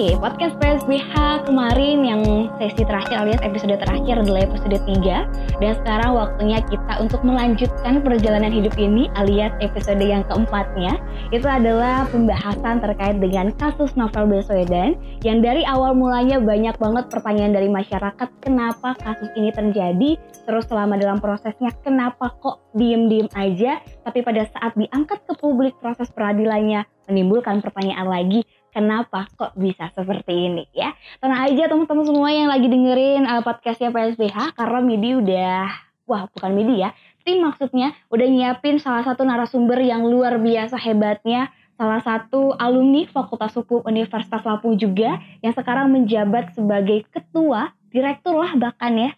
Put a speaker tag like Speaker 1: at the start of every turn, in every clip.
Speaker 1: Oke, podcast PSBH kemarin yang sesi terakhir alias episode terakhir adalah episode 3 Dan sekarang waktunya kita untuk melanjutkan perjalanan hidup ini alias episode yang keempatnya. Itu adalah pembahasan terkait dengan kasus novel Baswedan Yang dari awal mulanya banyak banget pertanyaan dari masyarakat Kenapa kasus ini terjadi? Terus selama dalam prosesnya kenapa kok diem-diem aja? Tapi pada saat diangkat ke publik proses peradilannya menimbulkan pertanyaan lagi kenapa kok bisa seperti ini ya. Tenang aja teman-teman semua yang lagi dengerin uh, podcastnya PSBH karena Midi udah, wah bukan Midi ya, tim maksudnya udah nyiapin salah satu narasumber yang luar biasa hebatnya salah satu alumni Fakultas Hukum Universitas Lampung juga yang sekarang menjabat sebagai ketua, direktur lah bahkan ya.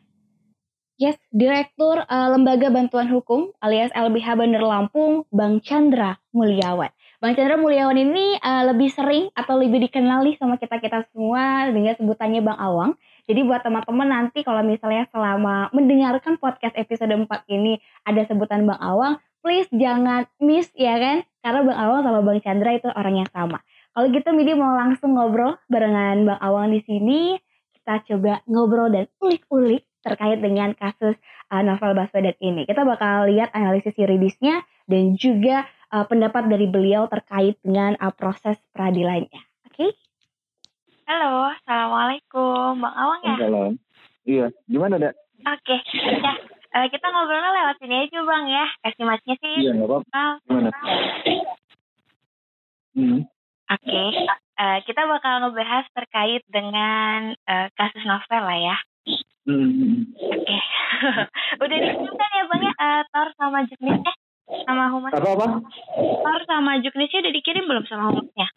Speaker 1: Yes, Direktur uh, Lembaga Bantuan Hukum alias LBH Bandar Lampung, Bang Chandra Mulyawan. Bang Chandra Mulyawan ini uh, lebih sering atau lebih dikenali sama kita-kita semua dengan sebutannya Bang Awang. Jadi buat teman-teman nanti kalau misalnya selama mendengarkan podcast episode 4 ini ada sebutan Bang Awang, please jangan miss ya kan? Karena Bang Awang sama Bang Chandra itu orang yang sama. Kalau gitu Midi mau langsung ngobrol barengan Bang Awang di sini. Kita coba ngobrol dan ulik-ulik terkait dengan kasus uh, novel Baswedan ini. Kita bakal lihat analisis yuridisnya dan juga uh, pendapat dari beliau terkait dengan uh, proses peradilannya. Oke? Okay?
Speaker 2: Halo, assalamualaikum, Bang Awang ya?
Speaker 3: Halo. Iya, gimana dek?
Speaker 2: Oke, okay. ya uh, kita ngobrolnya lewat sini aja bang ya. Estimasinya sih.
Speaker 3: Iya nggak apa-apa. Gimana?
Speaker 2: Hmm. Oke, okay. uh, kita bakal ngebahas terkait dengan uh, kasus novel lah ya. Hmm. Oke, okay. udah dikirimkan ya bang ya uh, Tor sama jenisnya? Sama humas
Speaker 3: apa apa
Speaker 2: Tor sama juknisnya udah dikirim belum sama humasnya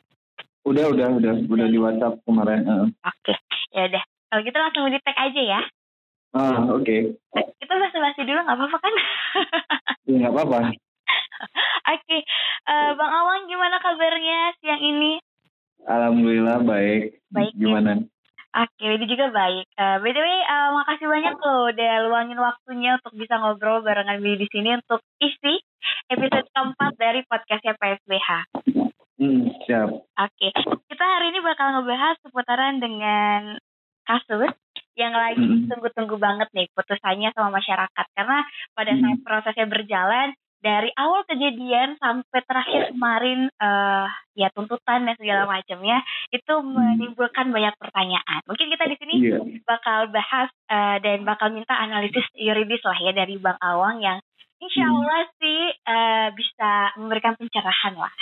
Speaker 3: udah udah udah udah di WhatsApp kemarin uh.
Speaker 2: oke okay. ya udah kalau gitu langsung di tag aja ya
Speaker 3: ah oke okay.
Speaker 2: kita basa-basi dulu nggak apa-apa kan
Speaker 3: ya nggak apa-apa oke
Speaker 2: okay. uh, eh, bang Awang gimana kabarnya siang ini
Speaker 3: alhamdulillah baik baik ya? gimana ya?
Speaker 2: Oke, ini juga baik. Uh, by the way, uh, makasih banyak loh udah luangin waktunya untuk bisa ngobrol barengan Billy di sini untuk isi episode keempat dari podcastnya PSBH.
Speaker 3: Hmm, siap.
Speaker 2: Oke, kita hari ini bakal ngebahas seputaran dengan kasus yang lagi hmm. tunggu-tunggu banget nih putusannya sama masyarakat karena pada hmm. saat prosesnya berjalan dari awal kejadian sampai terakhir kemarin uh, ya tuntutan dan segala macamnya itu hmm. menimbulkan banyak pertanyaan. Mungkin kita di sini yeah. bakal bahas uh, dan bakal minta analisis yuridis lah ya dari Bang Awang yang insya hmm. Allah hmm. sih uh, bisa memberikan pencerahan lah.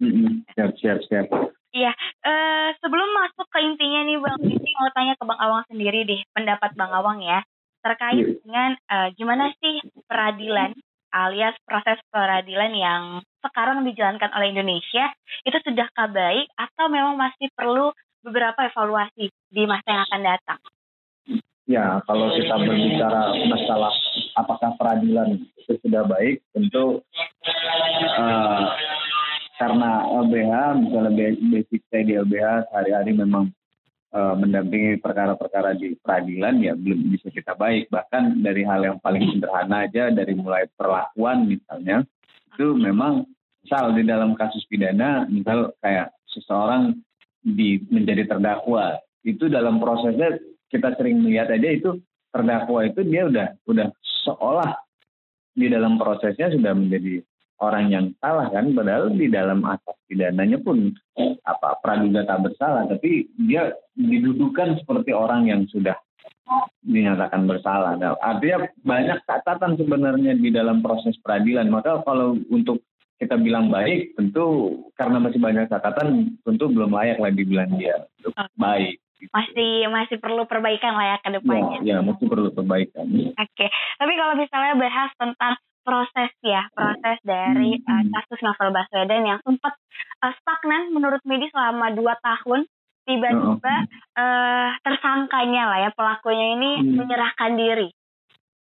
Speaker 3: Hmm. Siap siap siap.
Speaker 2: Iya, uh, sebelum masuk ke intinya nih Bang, ini mau tanya ke Bang Awang sendiri deh, pendapat Bang Awang ya terkait yeah. dengan uh, gimana sih peradilan alias proses peradilan yang sekarang dijalankan oleh Indonesia itu sudahkah baik atau memang masih perlu beberapa evaluasi di masa yang akan datang?
Speaker 3: Ya, kalau kita berbicara masalah apakah peradilan itu sudah baik, tentu uh, karena LBH, misalnya basic saya di LBH sehari-hari memang uh, mendampingi perkara-perkara di peradilan ya belum bisa kita baik. Bahkan dari hal yang paling sederhana aja dari mulai perlakuan misalnya itu memang misal di dalam kasus pidana misal kayak seseorang di menjadi terdakwa. Itu dalam prosesnya kita sering melihat aja itu terdakwa itu dia udah udah seolah di dalam prosesnya sudah menjadi orang yang salah kan padahal di dalam asas pidananya pun apa praduga tak bersalah tapi dia didudukan seperti orang yang sudah dinyatakan bersalah. Nah, artinya banyak catatan sebenarnya di dalam proses peradilan. Maka kalau untuk kita bilang baik, tentu karena masih banyak catatan, tentu belum layak lagi dibilang dia baik.
Speaker 2: Masih masih perlu perbaikan lah ya ke depannya.
Speaker 3: Ya, ya masih perlu perbaikan.
Speaker 2: Oke, okay. tapi kalau misalnya bahas tentang proses ya proses dari uh, kasus novel Baswedan yang sempat uh, stagnan menurut Medi selama dua tahun tiba-tiba uh, tersangkanya lah ya pelakunya ini hmm. menyerahkan diri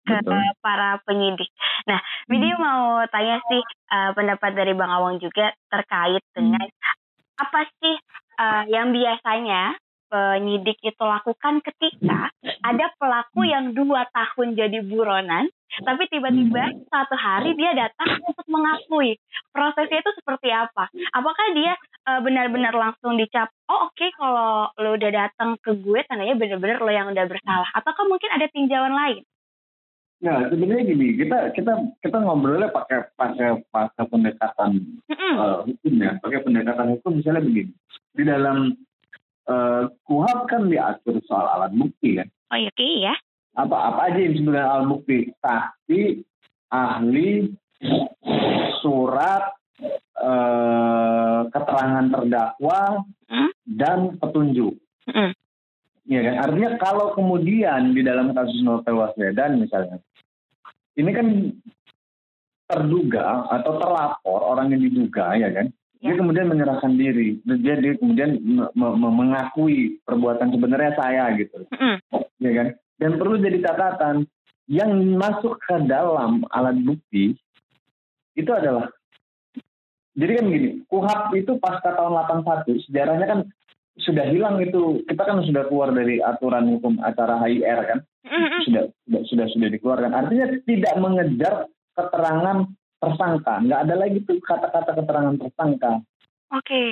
Speaker 2: ke Betul. para penyidik. Nah, Medi hmm. mau tanya sih uh, pendapat dari Bang Awang juga terkait dengan hmm. apa sih uh, yang biasanya penyidik itu lakukan ketika ada pelaku yang dua tahun jadi buronan, tapi tiba-tiba satu hari dia datang untuk mengakui prosesnya itu seperti apa? Apakah dia uh, benar-benar langsung dicap oh oke okay, kalau lo udah datang ke gue tandanya benar-benar lo yang udah bersalah ataukah mungkin ada tinjauan lain
Speaker 3: Nah, sebenarnya gini, kita kita kita ngobrolnya pakai pakai pakai pendekatan mm -hmm. uh, hukum ya, pakai pendekatan hukum misalnya begini. Di dalam uh, kuhab kan diatur soal alat bukti kan.
Speaker 2: Oh iya, okay, ya.
Speaker 3: Apa apa aja yang sebenarnya alat bukti? Saksi, ahli, surat, uh, keterangan terdakwa, mm? dan petunjuk. Ya kan, artinya kalau kemudian di dalam kasus Novel Baswedan misalnya, ini kan terduga atau terlapor orang yang diduga ya kan, dia ya. kemudian menyerahkan diri, dia, dia kemudian mengakui perbuatan sebenarnya saya gitu, mm. ya kan, dan perlu jadi catatan yang masuk ke dalam alat bukti itu adalah jadi kan gini, kuhab itu pasca tahun 81 sejarahnya kan sudah hilang itu kita kan sudah keluar dari aturan hukum acara HIR kan? Sudah sudah sudah sudah dikeluarkan. Artinya tidak mengejar keterangan tersangka nggak ada lagi tuh kata-kata keterangan tersangka.
Speaker 2: Oke. Okay.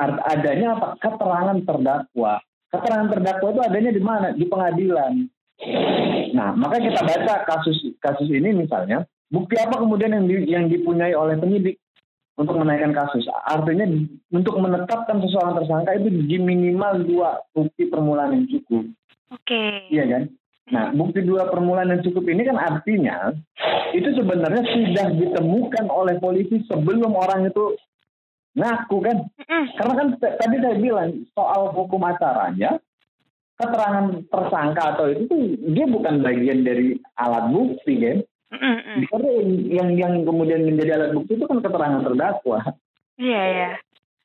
Speaker 3: adanya apa? Keterangan terdakwa keterangan terdakwa itu adanya di mana di pengadilan nah maka kita baca kasus kasus ini misalnya bukti apa kemudian yang di, yang dipunyai oleh penyidik untuk menaikkan kasus. Artinya untuk menetapkan seseorang tersangka itu di minimal dua bukti permulaan yang cukup.
Speaker 2: Oke. Okay.
Speaker 3: Iya kan? Nah, bukti dua permulaan yang cukup ini kan artinya itu sebenarnya sudah ditemukan oleh polisi sebelum orang itu ngaku kan? Mm. Karena kan tadi saya bilang soal hukum acaranya keterangan tersangka atau itu tuh dia bukan bagian dari alat bukti kan? Mm-mm. Karena yang yang kemudian menjadi alat bukti itu kan keterangan terdakwa.
Speaker 2: Iya iya.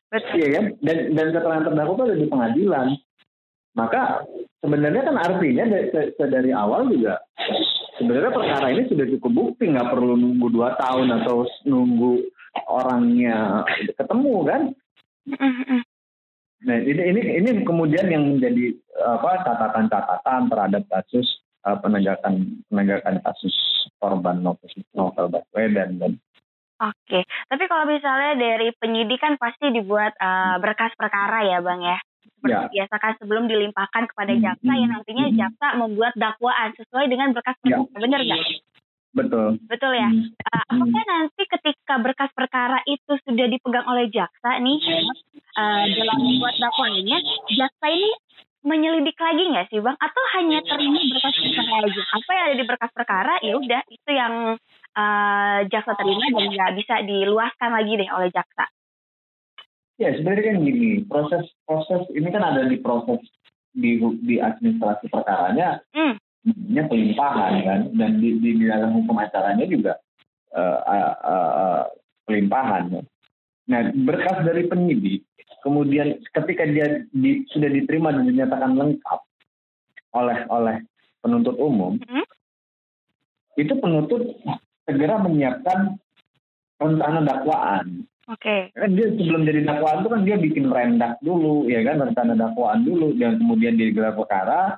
Speaker 3: Betul. Iya kan? Dan dan keterangan terdakwa itu ada di pengadilan. Maka sebenarnya kan artinya dari, dari awal juga sebenarnya perkara ini sudah cukup bukti nggak perlu nunggu dua tahun atau nunggu orangnya ketemu kan. Nah ini ini ini kemudian yang menjadi apa catatan-catatan terhadap kasus uh, penegakan penegakan kasus korban novel, novel Baswedan dan
Speaker 2: Oke, tapi kalau misalnya dari penyidik kan pasti dibuat uh, berkas perkara ya, bang ya. Seperti ya. biasa kan sebelum dilimpahkan kepada hmm, jaksa hmm, yang nantinya hmm. jaksa membuat dakwaan sesuai dengan berkas perkara, ya. benar nggak?
Speaker 3: Betul.
Speaker 2: Betul ya. Uh, apakah nanti ketika berkas perkara itu sudah dipegang oleh jaksa nih uh, dalam membuat dakwaannya, jaksa ini menyelidik lagi nggak sih bang? Atau hanya terima berkas perkara aja? Apa yang ada di berkas perkara ya udah itu yang uh, jaksa terima dan nggak bisa diluaskan lagi deh oleh jaksa.
Speaker 3: Ya sebenarnya kan gini proses proses ini kan ada di proses di di administrasi perkaranya, hmm. Ini pelimpahan kan dan di, di, di dalam hukum acaranya juga uh, uh, uh, pelimpahan. Nah berkas dari penyidik kemudian ketika dia di, sudah diterima dan dinyatakan lengkap oleh oleh penuntut umum, hmm? itu penuntut segera menyiapkan rencana dakwaan.
Speaker 2: Oke.
Speaker 3: Okay. Kan dia sebelum jadi dakwaan itu kan dia bikin rendak dulu, ya kan rencana dakwaan dulu, dan kemudian digelar perkara,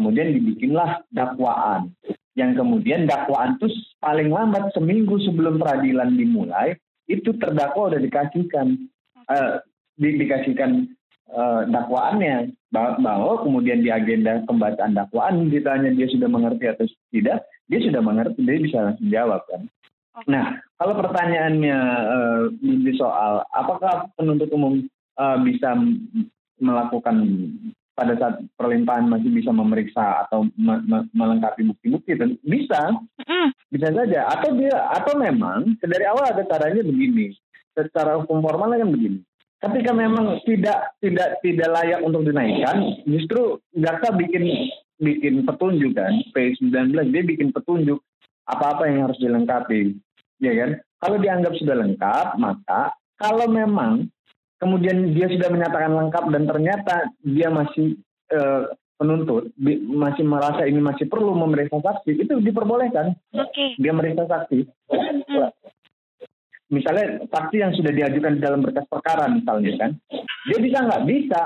Speaker 3: kemudian dibikinlah dakwaan. Yang kemudian dakwaan itu paling lambat seminggu sebelum peradilan dimulai, itu terdakwa udah dikasihkan. Uh, di, dikasihkan uh, dakwaannya bahwa kemudian di agenda pembacaan dakwaan ditanya dia sudah mengerti atau tidak dia sudah mengerti dia bisa langsung jawab kan nah kalau pertanyaannya uh, di soal apakah penuntut umum uh, bisa melakukan pada saat perlimpahan masih bisa memeriksa atau me me melengkapi bukti-bukti dan bisa bisa saja. Atau dia atau memang dari awal ada caranya begini secara hukum formal kan begini. Ketika memang tidak tidak tidak layak untuk dinaikkan, justru jaksa bikin bikin petunjuk kan, P19 dia bikin petunjuk apa-apa yang harus dilengkapi, ya kan? Kalau dianggap sudah lengkap, maka kalau memang kemudian dia sudah menyatakan lengkap dan ternyata dia masih uh, penuntut masih merasa ini masih perlu memeriksa saksi, itu diperbolehkan.
Speaker 2: Okay.
Speaker 3: Dia meriksa saksi. Mm -hmm misalnya saksi yang sudah diajukan di dalam berkas perkara misalnya kan, dia bisa nggak bisa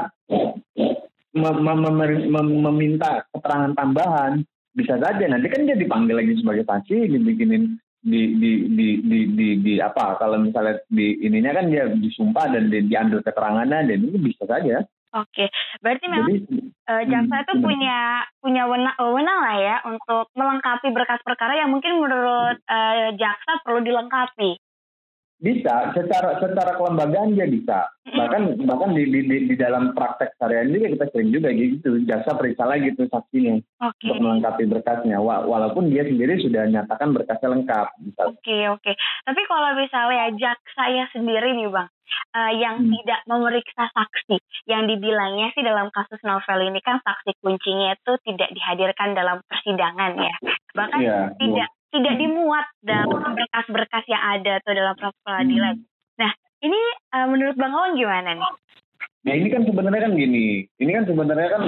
Speaker 3: mem mem mem meminta keterangan tambahan bisa saja nanti kan dia dipanggil lagi sebagai saksi dibikinin di di di di di, di apa kalau misalnya di ininya kan dia disumpah dan di, diambil keterangannya dan itu bisa saja
Speaker 2: Oke, berarti memang Jadi, uh, jaksa itu punya punya wenang, wenang lah ya untuk melengkapi berkas perkara yang mungkin menurut uh, jaksa perlu dilengkapi.
Speaker 3: Bisa, secara secara kelembagaan dia bisa. Bahkan bahkan di, di, di, di dalam praktek sehari ini kita sering juga gitu, jasa periksa lagi tuh saksinya okay. untuk melengkapi berkasnya. Walaupun dia sendiri sudah nyatakan berkasnya lengkap.
Speaker 2: Oke oke. Okay, okay. Tapi kalau misalnya jaksa ya sendiri nih bang, uh, yang hmm. tidak memeriksa saksi, yang dibilangnya sih dalam kasus novel ini kan saksi kuncinya itu tidak dihadirkan dalam persidangan ya, bahkan yeah, tidak tidak dimuat dalam berkas-berkas yang ada atau dalam proses peradilan. Hmm. Nah, ini uh, menurut Bang Awan gimana nih?
Speaker 3: Nah ini kan sebenarnya kan gini, ini kan sebenarnya kan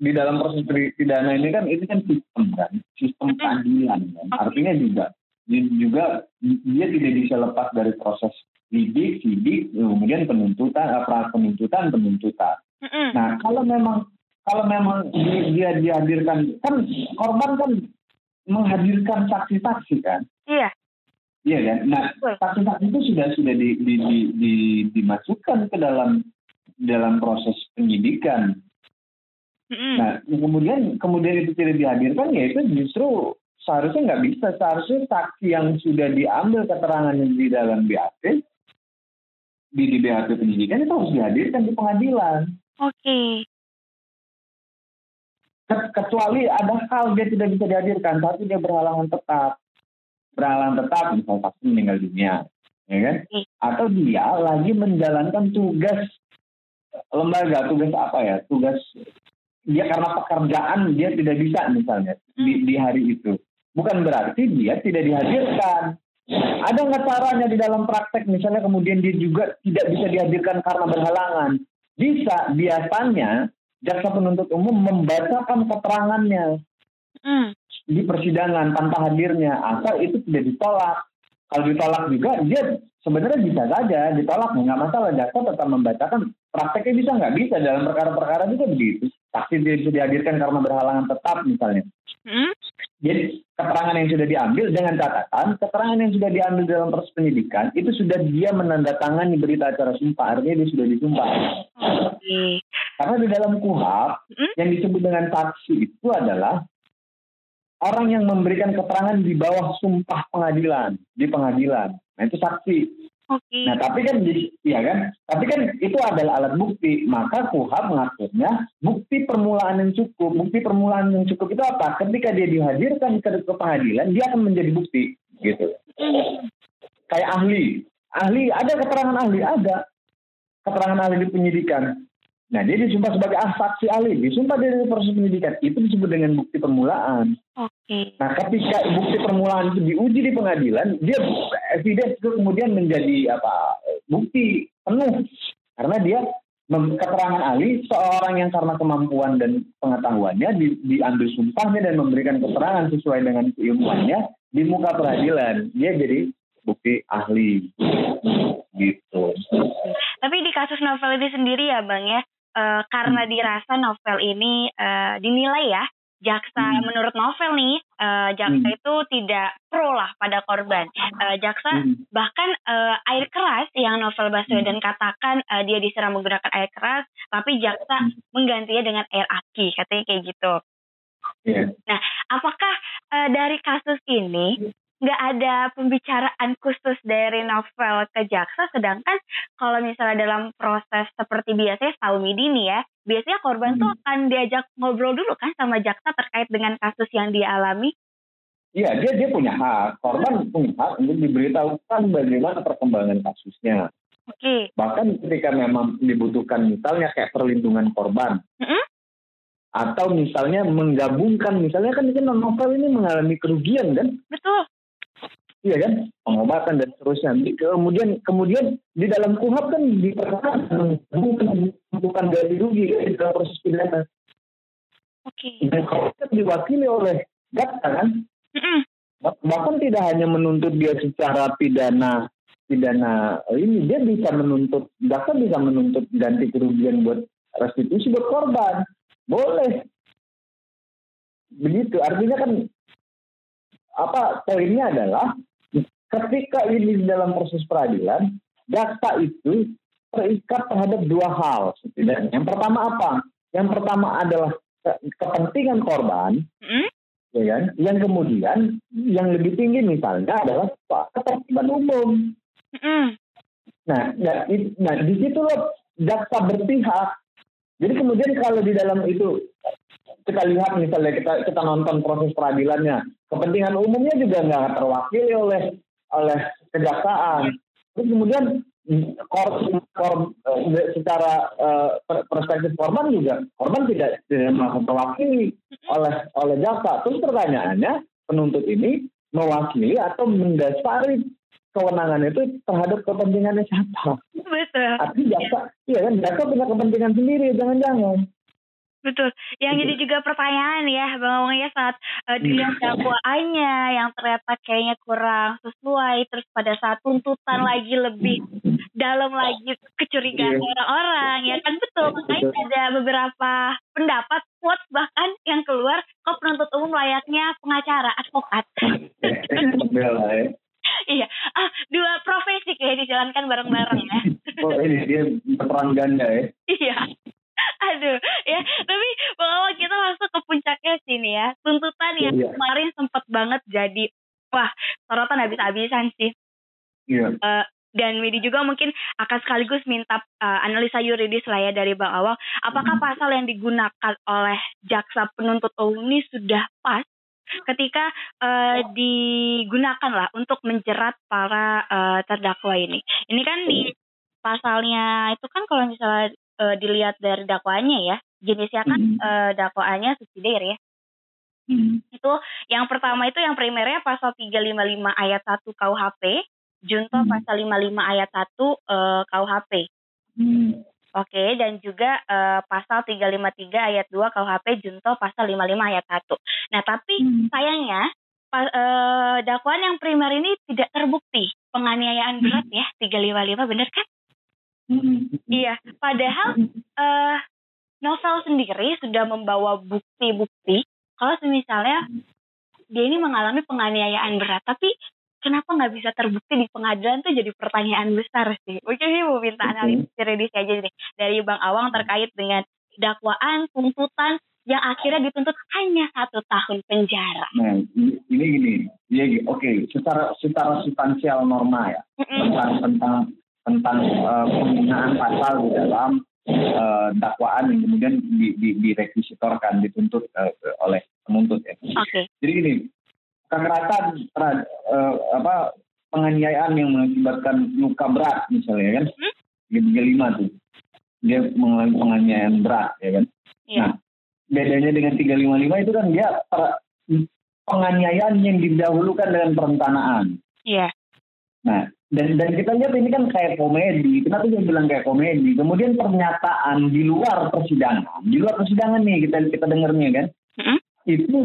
Speaker 3: di dalam proses pidana ini kan ini kan sistem kan, sistem hmm. keadilan kan. Artinya juga juga dia tidak bisa lepas dari proses lidik, sidik, kemudian penuntutan, pra penuntutan, penuntutan. Mm-hmm. Nah kalau memang kalau memang dia dihadirkan kan korban kan menghadirkan saksi-saksi kan?
Speaker 2: Iya.
Speaker 3: Iya kan. Nah, saksi-saksi itu sudah sudah di, di, di, di, dimasukkan ke dalam dalam proses penyidikan. Mm-hmm. Nah, kemudian kemudian itu tidak dihadirkan, ya itu justru seharusnya nggak bisa. Seharusnya saksi yang sudah diambil keterangannya di dalam BAP di, di BAP penyidikan itu harus dihadirkan di pengadilan.
Speaker 2: Oke. Okay
Speaker 3: kecuali ada hal dia tidak bisa dihadirkan tapi dia berhalangan tetap. Berhalangan tetap misalnya saksi meninggal dunia ya kan? Hmm. atau dia lagi menjalankan tugas lembaga tugas apa ya? Tugas dia karena pekerjaan dia tidak bisa misalnya di, di hari itu. Bukan berarti dia tidak dihadirkan. Ada nggak caranya di dalam praktek? Misalnya kemudian dia juga tidak bisa dihadirkan karena berhalangan. Bisa biasanya jaksa penuntut umum membacakan keterangannya mm. di persidangan tanpa hadirnya asal itu tidak ditolak. Kalau ditolak juga dia sebenarnya bisa saja ditolak nggak masalah jaksa tetap membacakan prakteknya bisa nggak bisa dalam perkara-perkara juga begitu saksi dia bisa dihadirkan karena berhalangan tetap misalnya. Mm. Jadi keterangan yang sudah diambil dengan catatan keterangan yang sudah diambil dalam proses penyidikan itu sudah dia menandatangani berita acara sumpah artinya dia sudah disumpah. Okay. Karena di dalam kuhap hmm? yang disebut dengan saksi itu adalah orang yang memberikan keterangan di bawah sumpah pengadilan di pengadilan. Nah itu saksi. Okay. Nah tapi kan ya kan, tapi kan itu adalah alat bukti. Maka kuhap mengaturnya bukti permulaan yang cukup. Bukti permulaan yang cukup itu apa? Ketika dia dihadirkan ke, ke pengadilan, dia akan menjadi bukti, gitu. Hmm. Kayak ahli, ahli ada keterangan ahli ada keterangan ahli di penyidikan. Nah, dia disumpah sebagai ah, saksi ahli, disumpah dari proses penyidikan. Itu disebut dengan bukti permulaan.
Speaker 2: Oke. Okay.
Speaker 3: Nah, ketika bukti permulaan itu diuji di pengadilan, dia evidence itu kemudian menjadi apa? bukti penuh karena dia keterangan ahli seorang yang karena kemampuan dan pengetahuannya di, diambil sumpahnya dan memberikan keterangan sesuai dengan keilmuannya di muka peradilan dia jadi bukti ahli gitu.
Speaker 2: Tapi di kasus novel ini sendiri ya bang ya uh, karena hmm. dirasa novel ini uh, dinilai ya jaksa hmm. menurut novel nih uh, jaksa hmm. itu tidak pro lah pada korban uh, jaksa hmm. bahkan uh, air keras yang novel Baswedan hmm. katakan uh, dia diserang menggunakan air keras tapi jaksa hmm. menggantinya dengan air aki katanya kayak gitu yeah. nah apakah uh, dari kasus ini nggak ada pembicaraan khusus dari novel ke jaksa sedangkan kalau misalnya dalam proses seperti biasanya tahu midi nih ya biasanya korban hmm. tuh akan diajak ngobrol dulu kan sama jaksa terkait dengan kasus yang dia alami
Speaker 3: Iya, dia dia punya hak. Korban hmm. punya hak untuk diberitahukan bagaimana perkembangan kasusnya.
Speaker 2: Oke. Okay.
Speaker 3: Bahkan ketika memang dibutuhkan misalnya kayak perlindungan korban. -hmm. Atau misalnya menggabungkan, misalnya kan ini novel ini mengalami kerugian kan?
Speaker 2: Betul
Speaker 3: iya kan? Pengobatan dan seterusnya. Kemudian kemudian di dalam kuhab kan diperkatakan bukan dari rugi di dalam proses pidana.
Speaker 2: Okay.
Speaker 3: dan kalau diwakili oleh jaksa kan? Bahkan tidak hanya menuntut dia secara pidana pidana ini dia bisa menuntut jaksa bisa menuntut ganti kerugian buat restitusi buat korban. Boleh. Begitu. Artinya kan apa poinnya adalah ketika ini dalam proses peradilan, jaksa itu terikat terhadap dua hal setidaknya. Yang pertama apa? Yang pertama adalah kepentingan korban, mm? ya kan? Yang kemudian yang lebih tinggi misalnya adalah ketertiban umum. Mm. Nah, nah, nah di situ loh jaksa berpihak. Jadi kemudian kalau di dalam itu kita lihat misalnya kita kita nonton proses peradilannya, kepentingan umumnya juga nggak terwakili oleh oleh kejaksaan. Terus kemudian kor, eh, secara uh, perspektif korban juga korban tidak tidak merasa terwakili oleh oleh jaksa. Terus pertanyaannya penuntut ini mewakili atau mendasari kewenangan itu terhadap kepentingannya siapa?
Speaker 2: Betul.
Speaker 3: Tapi jaksa, iya kan jaksa punya kepentingan sendiri, jangan-jangan.
Speaker 2: Betul. Yang jadi juga pertanyaan ya, Bang Wong ya saat uh, dilihat dakwaannya yang ternyata kayaknya kurang sesuai, terus pada saat tuntutan lagi lebih dalam lagi kecurigaan yeah. orang-orang ya kan betul. Makanya ada beberapa pendapat quote bahkan yang keluar kok penuntut umum layaknya pengacara advokat. iya, ah dua profesi kayak dijalankan bareng-bareng ya.
Speaker 3: oh ini dia perang ganda ya.
Speaker 2: Banget jadi wah sorotan habis-habisan sih.
Speaker 3: Iya. Yeah. Uh,
Speaker 2: dan Widi juga mungkin akan sekaligus minta uh, analisa yuridis lah ya dari Bang Awang. Apakah hmm. pasal yang digunakan oleh jaksa penuntut umum ini sudah pas ketika uh, digunakan lah untuk menjerat para uh, terdakwa ini? Ini kan di pasalnya itu kan kalau misalnya uh, dilihat dari dakwaannya ya, jenisnya kan mm. uh, dakwaannya subsidiar ya. Mm. Itu yang pertama itu yang primernya pasal 355 ayat 1 KUHP, junto mm. pasal 55 ayat 1 uh, KUHP. Mm. Oke, okay, dan juga uh, pasal 353 ayat 2 KUHP junto pasal 55 ayat 1. Nah, tapi mm. sayangnya pa, uh, dakwaan yang primer ini tidak terbukti penganiayaan berat ya 355 benar kan? Iya, padahal uh, novel sendiri sudah membawa bukti-bukti kalau misalnya dia ini mengalami penganiayaan berat, tapi kenapa nggak bisa terbukti di pengadilan tuh jadi pertanyaan besar sih. Mungkin sih mau minta analisis juridis aja deh dari Bang Awang terkait dengan dakwaan, tuntutan yang akhirnya dituntut hanya satu tahun penjara.
Speaker 3: Nah, ini gini, ya oke, okay. secara secara substansial norma ya mm tentang tentang tentang uh, penggunaan pasal di dalam uh, dakwaan yang kemudian di, di, direkusitorkan dituntut uh, oleh penuntut ya.
Speaker 2: Okay.
Speaker 3: Jadi ini kekerasan uh, apa penganiayaan yang mengakibatkan luka berat misalnya kan, hmm? lima tuh dia mengalami penganiayaan berat ya kan. Yeah. Nah bedanya dengan 355 itu kan dia per, penganiayaan yang didahulukan dengan perencanaan.
Speaker 2: Iya. Yeah.
Speaker 3: Nah dan dan kita lihat ini kan kayak komedi. Kenapa dia bilang kayak komedi? Kemudian pernyataan di luar persidangan, di luar persidangan nih kita kita dengarnya kan, hmm itu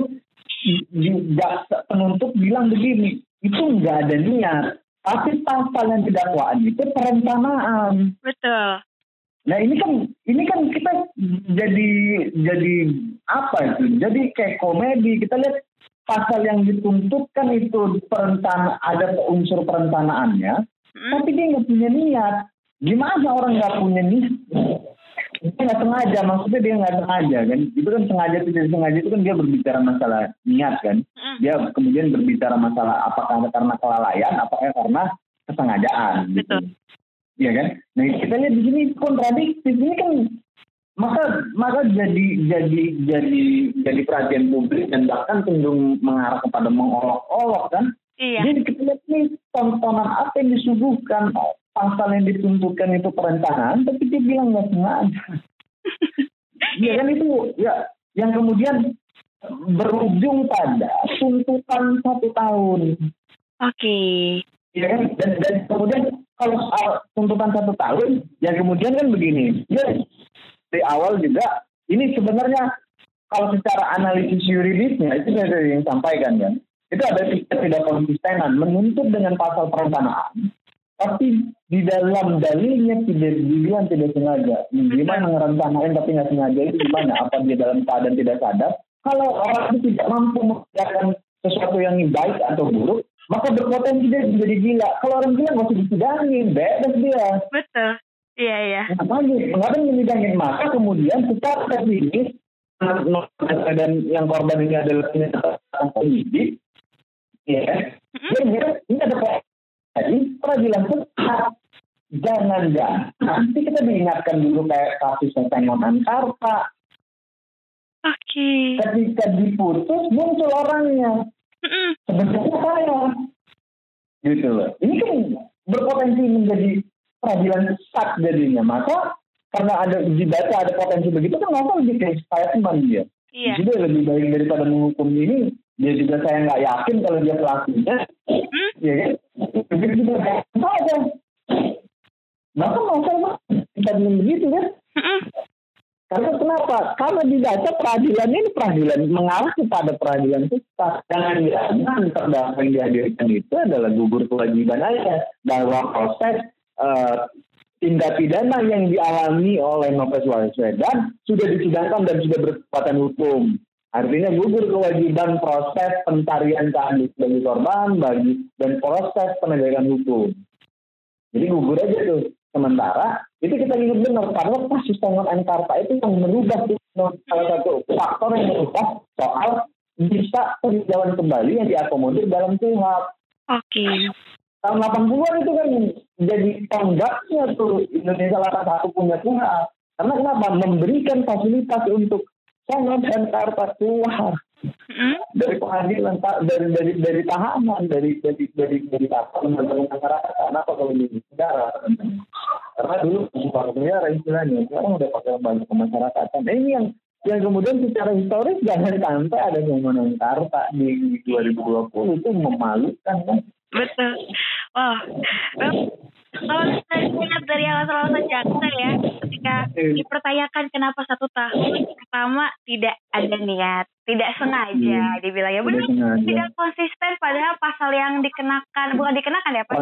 Speaker 3: penuntut bilang begini, itu nggak ada niat, tapi pasal yang didakwaan itu perencanaan.
Speaker 2: Betul.
Speaker 3: Nah ini kan ini kan kita jadi jadi apa itu? Jadi kayak komedi. Kita lihat pasal yang dituntutkan itu perencana ada unsur perencanaannya, hmm. tapi dia nggak punya niat. Gimana orang nggak punya niat? Dia nggak sengaja, maksudnya dia nggak sengaja kan? Itu kan sengaja tidak sengaja itu kan dia berbicara masalah niat kan? Hmm. Dia kemudian berbicara masalah apakah karena kelalaian, apakah karena kesengajaan. Gitu. Betul. Iya kan? Nah kita lihat di sini kontradiktif. Ini kan maka maka jadi jadi jadi jadi perhatian publik dan bahkan cenderung mengarah kepada mengolok-olok kan
Speaker 2: iya.
Speaker 3: jadi kita lihat nih tontonan apa yang disuguhkan pasal yang dituntutkan itu perencanaan tapi dia bilang nggak sengaja. Ya kan itu ya yang kemudian berujung pada tuntutan satu tahun.
Speaker 2: Oke. Okay.
Speaker 3: ya kan? Dan, dan kemudian kalau soal tuntutan satu tahun yang kemudian kan begini. Ya dari awal juga ini sebenarnya kalau secara analisis yuridisnya itu saya yang sampaikan kan? Itu ada tidak konsistenan menuntut dengan pasal perencanaan tapi di dalam dalilnya tidak dibilang tidak sengaja gimana ngerencanain tapi nggak sengaja itu gimana apa dia dalam keadaan tidak sadar kalau orang itu tidak mampu mengerjakan sesuatu yang baik atau buruk maka berpotensi dia menjadi gila. Kalau orang gila nggak usah disidangin, bebas dia.
Speaker 2: Betul. Iya iya.
Speaker 3: Ngapain? Ngapain menyidangin? Maka kemudian secara teknis dan yang korban ini adalah penyatakan penyidik, ya, mm-hmm. ini ada jadi peradilan tetap jangan jangan nanti kita diingatkan dulu kayak kasus Tengonan Karta.
Speaker 2: Oke. Okay.
Speaker 3: Ketika diputus muncul orangnya. Sebenarnya saya. Gitu loh. Ini kan berpotensi menjadi peradilan sesat jadinya. Maka karena ada dibaca ada potensi begitu kan nggak lebih kayak saya teman dia. Iya. Jadi lebih baik daripada menghukum ini, dia juga saya nggak yakin kalau dia pelakunya. Hmm? Ya kan? Begitu juga saja. Maka masalah kita bilang begitu kan? Hmm. Karena kenapa? Karena dibaca peradilan ini peradilan mengarah kepada peradilan kita. Jangan jangan terdakwa yang dihadirkan itu adalah gugur kewajiban aja dalam proses uh, tindak pidana yang dialami oleh Novel Baswedan sudah disidangkan dan sudah berkekuatan hukum. Artinya gugur kewajiban proses pencarian keadilan bagi korban bagi dan proses penegakan hukum. Jadi gugur aja tuh. Sementara itu kita ingat benar karena kasus Tongon Enkarta itu yang merubah salah satu faktor yang merubah soal bisa peninjauan kembali yang diakomodir dalam Tuhan.
Speaker 2: Oke. Okay
Speaker 3: tahun 80-an itu kan jadi tonggaknya tuh Indonesia salah satu punya Tuhan. Karena kenapa? Memberikan fasilitas untuk sangat dan karta keluar hmm? dari pengadilan dari dari dari tahanan dari dari dari dari tahanan masyarakat kenapa kalau di negara? Karena dulu bukan negara istilahnya sekarang udah pakai banyak kemasyarakatan. Nah, ini yang yang kemudian secara historis jangan sampai ada yang karta di 2020 itu memalukan kan
Speaker 2: betul. Wah kalau saya dari alasan-alasan jaksa ya ketika hmm. dipertanyakan kenapa satu tahun pertama tidak ada niat tidak sengaja hmm. dibilang ya benar tidak konsisten padahal pasal yang dikenakan bukan dikenakan ya pak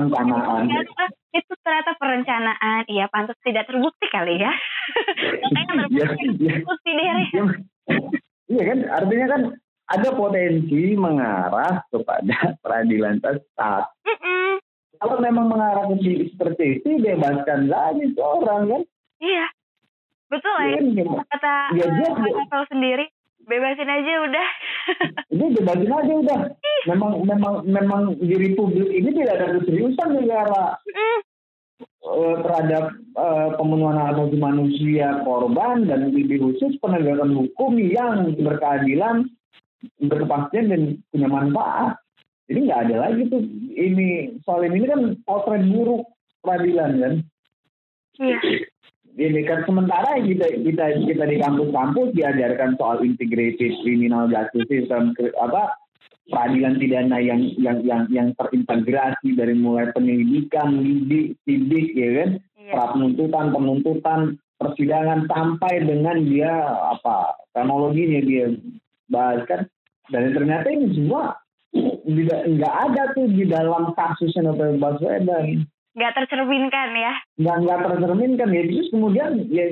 Speaker 2: itu ternyata perencanaan iya pantas tidak terbukti kali ya makanya terbukti ya, ya.
Speaker 3: iya kan artinya kan ada potensi mengarah kepada peradilan sesat. Mm -mm. Kalau memang mengarah ke seperti itu, bebaskan lagi seorang kan?
Speaker 2: Iya, betul ya. ya. Kata ya, dia, tahu sendiri, bebasin aja udah.
Speaker 3: Ini bebasin aja udah. Memang memang memang di Republik ini tidak ada keseriusan negara. Mm. Uh, terhadap uh, pemenuhan hak asasi manusia korban dan lebih khusus penegakan hukum yang berkeadilan berkepastian dan punya manfaat. Jadi nggak ada lagi tuh ini soal ini kan potret buruk peradilan kan.
Speaker 2: Iya.
Speaker 3: Ini kan sementara kita kita kita di kampus-kampus diajarkan soal integrated criminal justice system apa peradilan pidana yang yang yang yang terintegrasi dari mulai penyelidikan, lidik, sidik ya kan, iya. pra penuntutan, penuntutan, persidangan sampai dengan dia apa teknologinya dia bahas kan dan ternyata ini semua tidak nggak ada tuh di dalam kasusnya Novel Baswedan.
Speaker 2: Nggak tercerminkan ya?
Speaker 3: Nggak nggak tercerminkan. Ya terus kemudian ya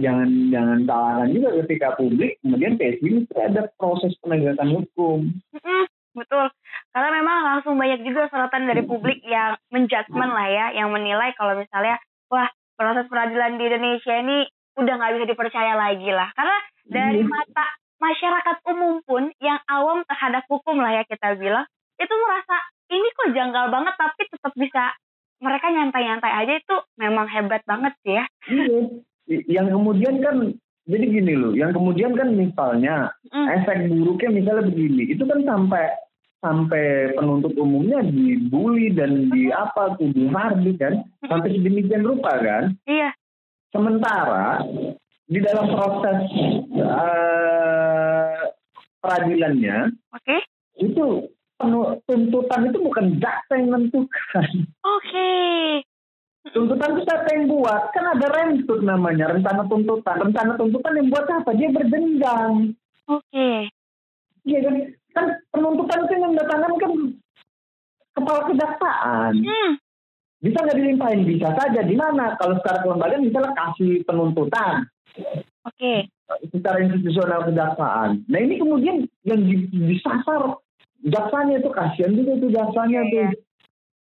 Speaker 3: jangan jangan salahkan juga ketika publik kemudian PSB ada proses penegakan hukum.
Speaker 2: Mm betul. Karena memang langsung banyak juga sorotan dari publik yang menjudgment lah ya yang menilai kalau misalnya wah proses peradilan di Indonesia ini udah nggak bisa dipercaya lagi lah. Karena dari mata masyarakat umum pun yang awam terhadap hukum lah ya kita bilang itu merasa ini kok janggal banget tapi tetap bisa mereka nyantai-nyantai aja itu memang hebat banget sih ya.
Speaker 3: Iya. Yang kemudian kan jadi gini loh, yang kemudian kan misalnya mm. efek buruknya misalnya begini, itu kan sampai sampai penuntut umumnya dibully dan di apa tuh dihardi kan sampai sedemikian rupa kan.
Speaker 2: Iya.
Speaker 3: Sementara di dalam proses uh, peradilannya,
Speaker 2: okay.
Speaker 3: itu tuntutan itu bukan jaksa yang menentukan.
Speaker 2: Oke. Okay.
Speaker 3: Tuntutan itu siapa yang buat? Kan ada rentut namanya, rencana tuntutan. Rencana tuntutan yang buat apa? Dia berjenjang.
Speaker 2: Oke. Okay.
Speaker 3: Iya kan? Kan penuntutan itu yang datangkan kan kepala kejaksaan. Hmm. Bisa nggak dilimpahin? Bisa saja. Di mana? Kalau secara kelembagaan misalnya kasih penuntutan.
Speaker 2: Oke. Okay.
Speaker 3: Secara institusional kejaksaan. Nah ini kemudian yang disasar jaksanya itu kasihan juga tuh jaksanya tuh
Speaker 2: Iya.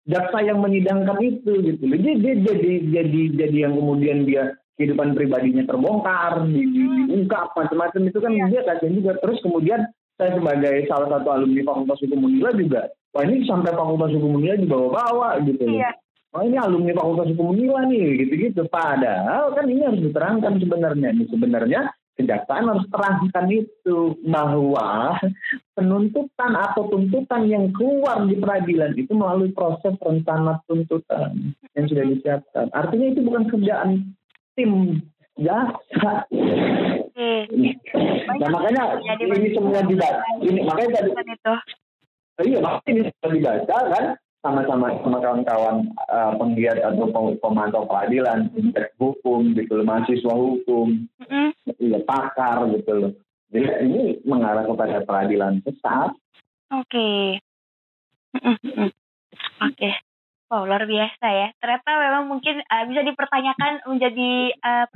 Speaker 3: jaksa yang menyidangkan itu gitu loh. Dia, jadi jadi jadi yang kemudian dia kehidupan pribadinya terbongkar, di, di, diungkap macam-macam itu kan dia kasihan juga. Terus kemudian saya sebagai salah satu alumni Fakultas Hukum Unila juga, wah ini sampai Fakultas Hukum Unila dibawa-bawa gitu.
Speaker 2: Iya.
Speaker 3: Oh ini alumni Fakultas Hukum Unila nih, gitu-gitu. Padahal kan ini harus diterangkan sebenarnya. Nih sebenarnya kejaksaan harus terangkan itu bahwa penuntutan atau tuntutan yang keluar di peradilan itu melalui proses rencana tuntutan yang sudah disiapkan. Artinya itu bukan kerjaan tim jaksa.
Speaker 2: Oke.
Speaker 3: Nah makanya ini semua dibaca. Ini makanya tadi. Iya, makanya ini sudah dibaca kan sama-sama sama kawan-kawan uh, penggiat atau pem- pemantau peradilan, penggiat hukum gitu loh, mahasiswa hukum,
Speaker 2: Mm-mm.
Speaker 3: iya pakar gitu loh. Jadi ini mengarah kepada peradilan sesat.
Speaker 2: Oke. Oke. Wow, luar biasa ya. Ternyata memang mungkin uh, bisa dipertanyakan menjadi uh,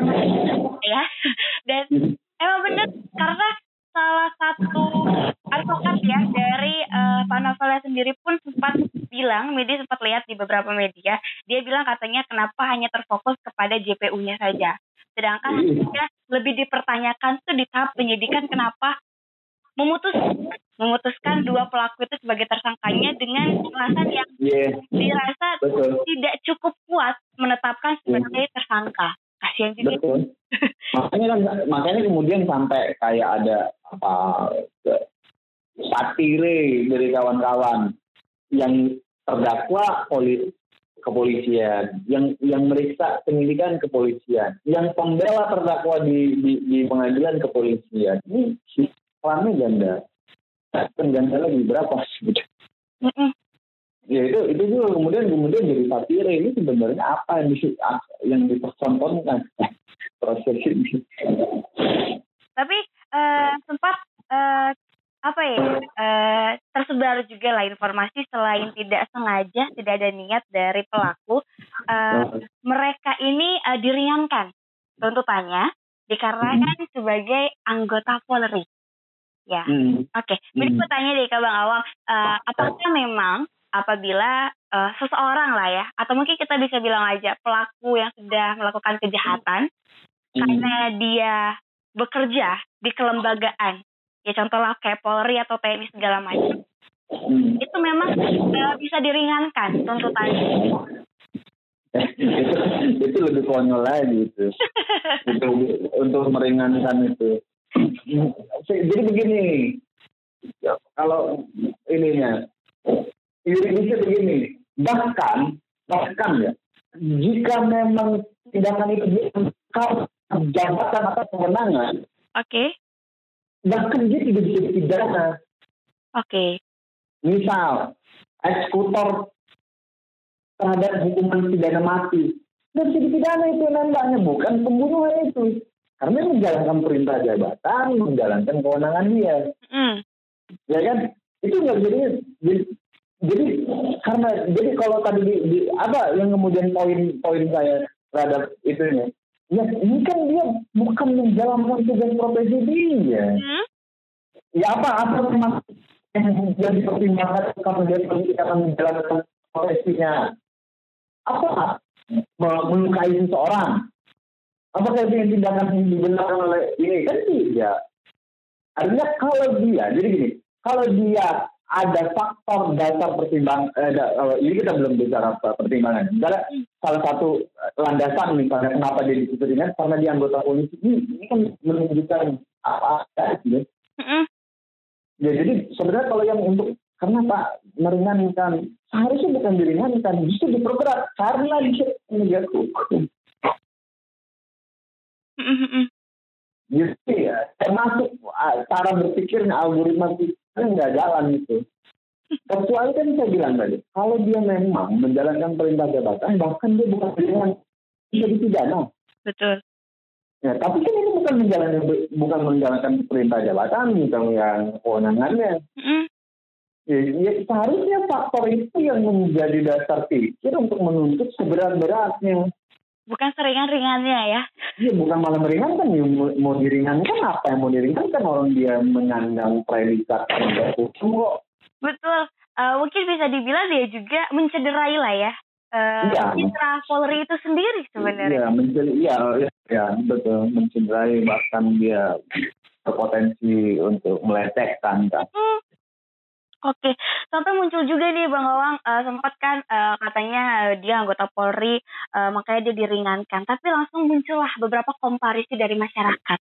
Speaker 2: ya. Dan emang benar karena salah satu advokat ya dari uh, Pak Novelnya sendiri pun sempat bilang, media sempat lihat di beberapa media, dia bilang katanya kenapa hanya terfokus kepada JPU-nya saja. Sedangkan
Speaker 3: Iya.
Speaker 2: ya, lebih dipertanyakan tuh di tahap penyidikan kenapa memutus memutuskan dua pelaku itu sebagai tersangkanya dengan alasan yang
Speaker 3: Iya,
Speaker 2: dirasa
Speaker 3: betul,
Speaker 2: tidak cukup kuat menetapkan sebagai tersangka. Kasihan juga.
Speaker 3: betul. makanya kan makanya kemudian sampai kayak ada apa satire dari kawan-kawan yang terdakwa poli kepolisian, yang yang meriksa penyidikan kepolisian, yang pembela terdakwa di di, di pengadilan kepolisian. Ini perannya ganda. Kan ganda lagi berapa?
Speaker 2: Mm-mm.
Speaker 3: Ya itu itu juga kemudian kemudian jadi satire ini sebenarnya apa yang di, yang dipertontonkan proses ini.
Speaker 2: Tapi eh, sempat eh, apa ya eh, tersebar juga lah informasi selain tidak sengaja tidak ada niat dari pelaku eh, mereka ini eh, diringankan tuntutannya dikarenakan sebagai anggota Polri. Ya.
Speaker 3: Hmm.
Speaker 2: Oke, jadi
Speaker 3: Hmm.
Speaker 2: aku tanya deh ke Bang Awang, eh, apakah memang apabila eh, seseorang lah ya, atau mungkin kita bisa bilang aja pelaku yang sudah melakukan kejahatan
Speaker 3: Hmm.
Speaker 2: karena dia bekerja di kelembagaan, ya contohnya kayak Polri atau TNI segala macam,
Speaker 3: Hmm.
Speaker 2: itu memang eh, bisa diringankan tuntutannya.
Speaker 3: itu itu lebih konyol lagi itu untuk untuk meringankan itu jadi begini kalau ininya yuridisnya begini bahkan bahkan ya jika memang tindakan itu diangkat jabatan atau kewenangan
Speaker 2: Oke,
Speaker 3: bahkan dia tidak bisa dipidana.
Speaker 2: Oke,
Speaker 3: misal eksekutor terhadap hukuman pidana mati. Nggak bisa dipidana itu nembaknya bukan pembunuhan itu. Karena menjalankan perintah jabatan menjalankan kewenangan dia.
Speaker 2: Mm,
Speaker 3: ya kan? Itu nggak bisa di- di- jadi karena jadi kalau tadi di, di- apa yang kemudian poin-poin saya terhadap itunya ya ini kan dia bukan menjalankan tugas profesi dia.
Speaker 2: Mm,
Speaker 3: ya apa apa memang yang, yang dipertimbangkan kalau dia akan menjalankan profesinya? Apa? Me- melukai seseorang? Apakah itu yang tindakan yang dibenarkan oleh ini? Kan tidak. Artinya kalau dia jadi gini kalau dia ada faktor dasar pertimbang eh, eh, ini kita belum bicara pertimbangan. Misalnya salah satu eh, landasan misalnya kenapa dia disebut ringan karena dia anggota polisi. Ini, ini kan menunjukkan apa ada gitu
Speaker 2: mm,
Speaker 3: Ya jadi sebenarnya kalau yang untuk karena Pak meringankan seharusnya bukan diringankan justru diperberat. Karena dia penegak hukum. Jadi ya termasuk ah, cara berpikirnya algoritma kita nggak jalan itu. Kecuali kan saya bilang tadi, kalau dia memang menjalankan perintah jabatan, bahkan dia bukan dengan bisa dipidana.
Speaker 2: betul.
Speaker 3: Ya, tapi kan ini bukan menjalankan bukan menjalankan perintah jabatan, misalnya yang kewenangannya.
Speaker 2: Mm,
Speaker 3: Ya, ya, seharusnya faktor itu yang menjadi dasar pikir untuk menuntut seberat-beratnya.
Speaker 2: Bukan seringan-ringannya ya.
Speaker 3: Iya, bukan malah meringankan. Ya, mau, diringankan apa yang mau diringankan orang dia menyandang predikat hukum kok.
Speaker 2: Betul. Uh, mungkin bisa dibilang dia juga mencederai lah ya. Uh, ya. Citra Polri itu sendiri sebenarnya.
Speaker 3: Iya, mencederai. Iya, ya, ya, betul. Mencederai bahkan dia berpotensi untuk melecehkan kan. Hmm.
Speaker 2: Oke, sampai muncul juga nih Bang Awang uh, sempat kan uh, katanya dia anggota Polri, uh, makanya dia diringankan. Tapi langsung muncullah beberapa komparisi dari masyarakat.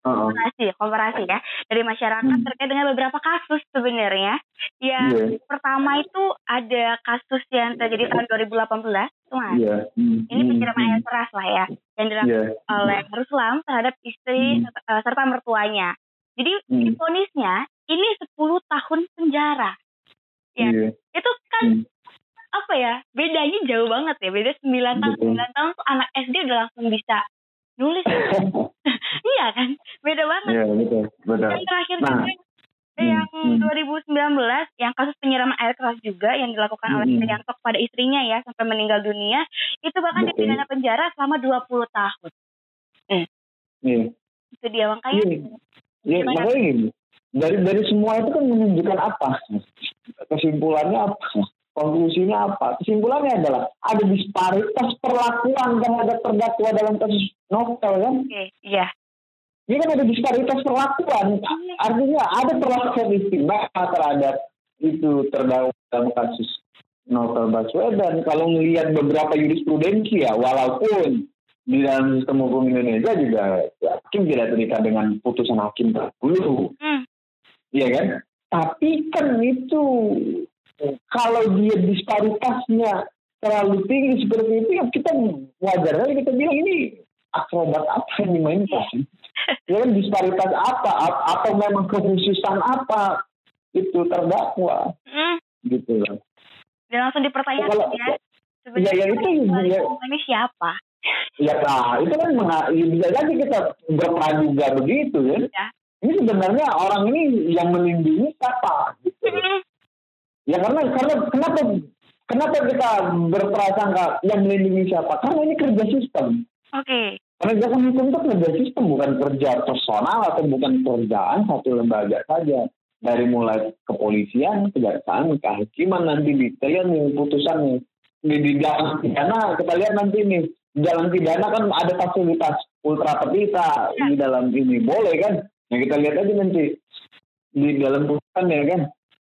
Speaker 2: Uh-uh. komparasi, komparasi ya dari masyarakat hmm. terkait dengan beberapa kasus sebenarnya. Yang yeah. pertama itu ada kasus yang terjadi tahun 2018, tuan. Yeah. Hmm. Ini penyiraman hmm. air keras lah ya, yang dilakukan yeah. oleh Ruslam terhadap istri hmm. serta mertuanya. Jadi hmm. ponisnya ini 10 tahun penjara. Ya. Yeah. Itu kan hmm. apa ya? Bedanya jauh banget ya. Beda 9 tahun, 9 tahun tuh anak SD udah langsung bisa nulis iya kan beda banget
Speaker 3: iya betul betul
Speaker 2: yang terakhir nah, juga hmm, yang hmm. 2019 yang kasus penyiraman air keras juga yang dilakukan hmm. oleh Prianto pada istrinya ya sampai meninggal dunia itu bahkan betul. dipidana penjara selama 20 tahun hmm.
Speaker 3: iya.
Speaker 2: itu dia makanya
Speaker 3: iya. iya makanya gini dari dari semua itu kan menunjukkan apa kesimpulannya apa Konklusinya apa? Kesimpulannya adalah ada disparitas perlakuan terhadap terdakwa dalam kasus novel kan?
Speaker 2: Iya.
Speaker 3: Ini kan ada disparitas perlakuan. Artinya ada perlakuan istimewa terhadap itu terdakwa dalam kasus novel Baswedan. Kalau melihat beberapa jurisprudensi ya, walaupun di dalam sistem hukum Indonesia juga hakim tidak terikat dengan putusan hakim terdahulu. Hmm. Iya kan? Tapi kan itu kalau dia disparitasnya terlalu tinggi seperti itu ya kita wajar aja kita bilang ini akrobat apa yang dimainkan ya kan disparitas apa atau memang kekhususan apa itu terdakwa hmm. gitu loh
Speaker 2: dan langsung dipertanyakan kalau, ya
Speaker 3: ya, ya itu
Speaker 2: ya, ini siapa
Speaker 3: ya nah itu kan ya bisa jadi kita berpraduga begitu ya. ya. Ini sebenarnya orang ini yang melindungi siapa gitu. Hmm Ya karena karena kenapa kenapa kita berprasangka yang melindungi siapa? Karena ini kerja sistem.
Speaker 2: Oke. Okay.
Speaker 3: Penegakan hukum itu kerja sistem, bukan kerja personal atau bukan pekerjaan satu lembaga saja. Dari mulai kepolisian, kejaksaan, kehakiman nanti di lihat nih putusan di, di dalam pidana kita lihat nanti nih jalan pidana kan ada fasilitas ultra petita ya. di dalam ini boleh kan? Nah kita lihat aja nanti di dalam putusan ya kan.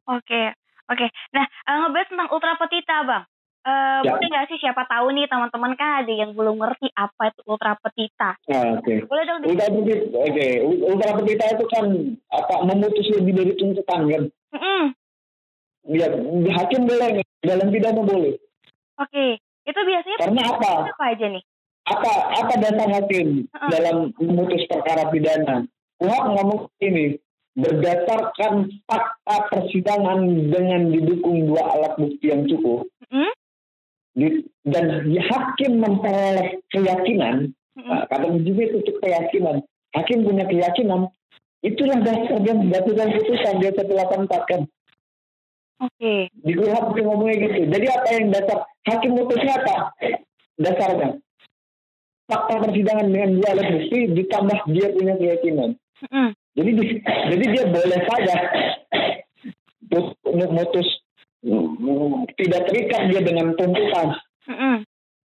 Speaker 2: Oke, Oke, nah uh, ngebahas tentang ultra petita bang. Uh, ya. Boleh nggak sih siapa tahu nih teman-teman kan ada yang belum ngerti apa itu ultra petita?
Speaker 3: Ya, Oke. Okay. Boleh dong. Ultra petita, oke. Okay. Ultra petita itu kan apa memutus lebih dari tuntutan kan? Mm -hmm. Ya, hakim boleh, dalam pidana boleh.
Speaker 2: Oke, okay. itu biasanya
Speaker 3: karena apa?
Speaker 2: Apa aja nih?
Speaker 3: Apa apa dasar hakim uh -uh. dalam memutus perkara pidana? Kuhap ngomong ini berdasarkan fakta persidangan dengan didukung dua alat bukti yang cukup hmm? dan hakim memperoleh keyakinan hmm. nah, kata juga itu keyakinan hakim punya keyakinan itulah dasar dia menjatuhkan putusan dia satu delapan empat kan
Speaker 2: Oke. Okay.
Speaker 3: Di kuhap ngomongnya gitu. Jadi apa yang dasar hakim putusnya apa? Dasarnya fakta persidangan dengan dua alat bukti ditambah dia punya keyakinan. Mm. Jadi jadi dia boleh saja mutus tidak terikat dia dengan tuntutan. Mm-hmm.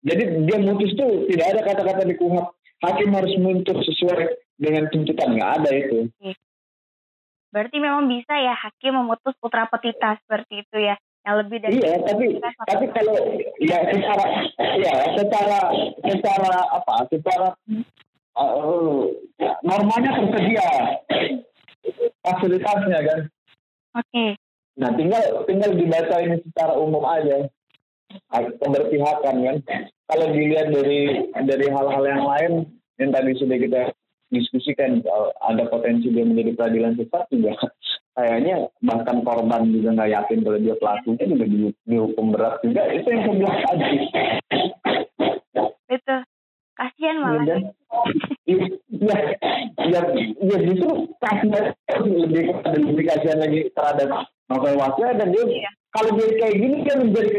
Speaker 3: Jadi dia mutus tuh tidak ada kata-kata di kuhap hakim harus menuntut sesuai dengan tuntutan nggak ada itu.
Speaker 2: Berarti memang bisa ya hakim memutus putra petita seperti itu ya yang lebih dari
Speaker 3: iya tapi tapi kalau ya secara ya secara secara apa secara uh, normanya tersedia fasilitasnya kan.
Speaker 2: Oke. Okay.
Speaker 3: Nah tinggal tinggal dibaca ini secara umum aja pemberpihakan kan. Kalau dilihat dari dari hal-hal yang lain yang tadi sudah kita diskusikan ada potensi dia menjadi peradilan sesat juga kayaknya bahkan korban juga nggak yakin kalau dia pelakunya juga dihukum berat juga itu yang saya bilang tadi.
Speaker 2: Itu kasihan malah.
Speaker 3: Iya, ya, ya, ya justru kasihan lebih lebih kasihan lagi terhadap novel Wasya dan dia iya. kalau dia kayak gini dia menjadi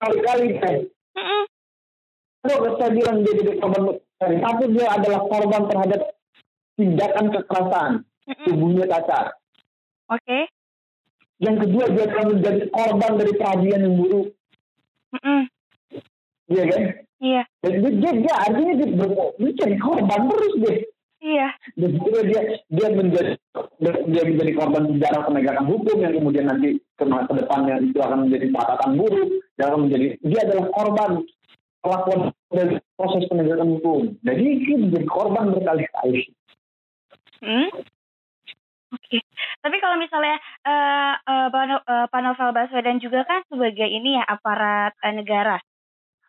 Speaker 3: kali-kali kan. Kalau saya bilang dia jadi korban tapi dia adalah korban terhadap tindakan kekerasan tubuhnya cacat.
Speaker 2: Oke. Okay.
Speaker 3: yang kedua dia akan menjadi korban dari peradilan yang buruk
Speaker 2: Mm -mm.
Speaker 3: iya kan
Speaker 2: Iya.
Speaker 3: dan dia, dia, dia artinya dia, ber- dia jadi korban terus deh
Speaker 2: Iya.
Speaker 3: dan juga dia dia menjadi dia menjadi korban sejarah penegakan hukum yang kemudian nanti ke masa depannya itu akan menjadi catatan buruk dia akan menjadi dia adalah korban perlakuan dari proses penegakan hukum jadi dia menjadi korban berkali-kali
Speaker 2: Hmm? Oke. Tapi kalau misalnya eh eh, Pak No- eh, Pak Novel Baswedan juga kan sebagai ini ya aparat eh, negara.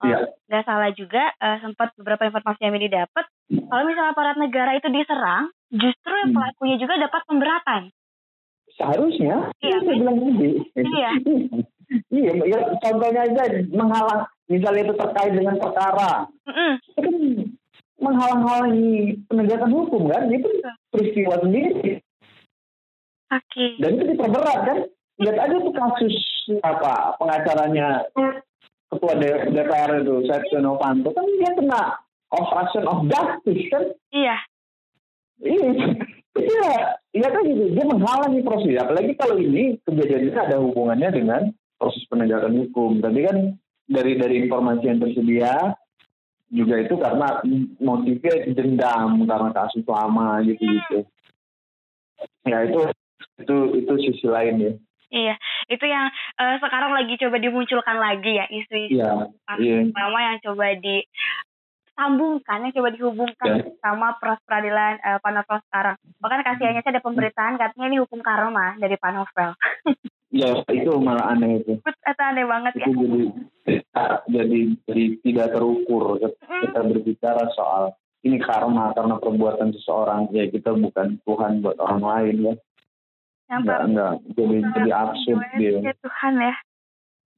Speaker 2: Kalau
Speaker 3: Iya.
Speaker 2: nggak salah juga eh, sempat beberapa informasi yang ini dapat. Kalau misalnya aparat negara itu diserang, justru yang
Speaker 3: Hmm.
Speaker 2: pelakunya juga dapat pemberatan.
Speaker 3: seharusnya
Speaker 2: Iya,
Speaker 3: saya bilang tadi
Speaker 2: Iya.
Speaker 3: iya ya, contohnya aja menghalang misalnya itu terkait dengan perkara
Speaker 2: Mm-mm.
Speaker 3: itu kan menghalang-halangi penegakan hukum kan itu peristiwa sendiri
Speaker 2: Oke.
Speaker 3: dan itu diperberat kan lihat aja tuh kasus apa pengacaranya ketua DPR itu Setia Novanto kan dia kena obstruction of justice kan
Speaker 2: Iya.
Speaker 3: Iya, iya, iya kan gitu. Dia menghalangi proses. Apalagi kalau ini kejadiannya ada hubungannya dengan proses penegakan hukum. Tapi kan dari dari informasi yang tersedia juga itu karena motifnya dendam karena kasus lama gitu gitu. Ya itu itu itu sisi lain ya.
Speaker 2: Iya. Itu yang eh, sekarang lagi coba dimunculkan lagi ya isu-isu lama yang coba disambungkan, yang coba dihubungkan
Speaker 3: Ya.
Speaker 2: sama proses peradilan eh, Pak Novel sekarang. Bahkan kasihannya sih ada pemberitaan katanya ini hukum karma dari Pak Novel.
Speaker 3: Ya itu malah aneh itu.
Speaker 2: itu aneh banget ya.
Speaker 3: Itu jadi jadi jadi tidak terukur kita berbicara soal ini karma karena perbuatan seseorang ya kita bukan Tuhan buat orang lain ya
Speaker 2: Yang
Speaker 3: enggak enggak jadi jadi absurd dia
Speaker 2: Ya Tuhan ya.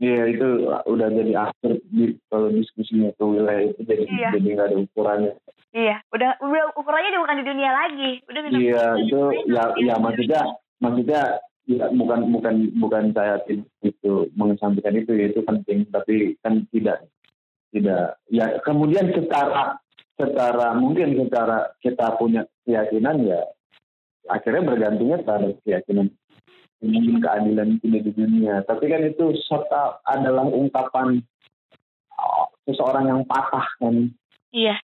Speaker 3: Iya itu udah jadi absurd di, kalau diskusinya ke wilayah itu jadi
Speaker 2: Iya.
Speaker 3: jadi nggak ada ukurannya.
Speaker 2: Iya, udah udah ukurannya bukan di dunia lagi. Udah
Speaker 3: Iya itu ya ya maksudnya maksudnya ya, bukan bukan bukan saya itu mengesampingkan itu ya itu penting tapi kan tidak tidak ya kemudian secara secara mungkin secara kita punya keyakinan ya akhirnya bergantungnya pada keyakinan mungkin keadilan itu di dunia. Tapi kan itu serta adalah ungkapan oh, seseorang yang patah kan.
Speaker 2: Iya,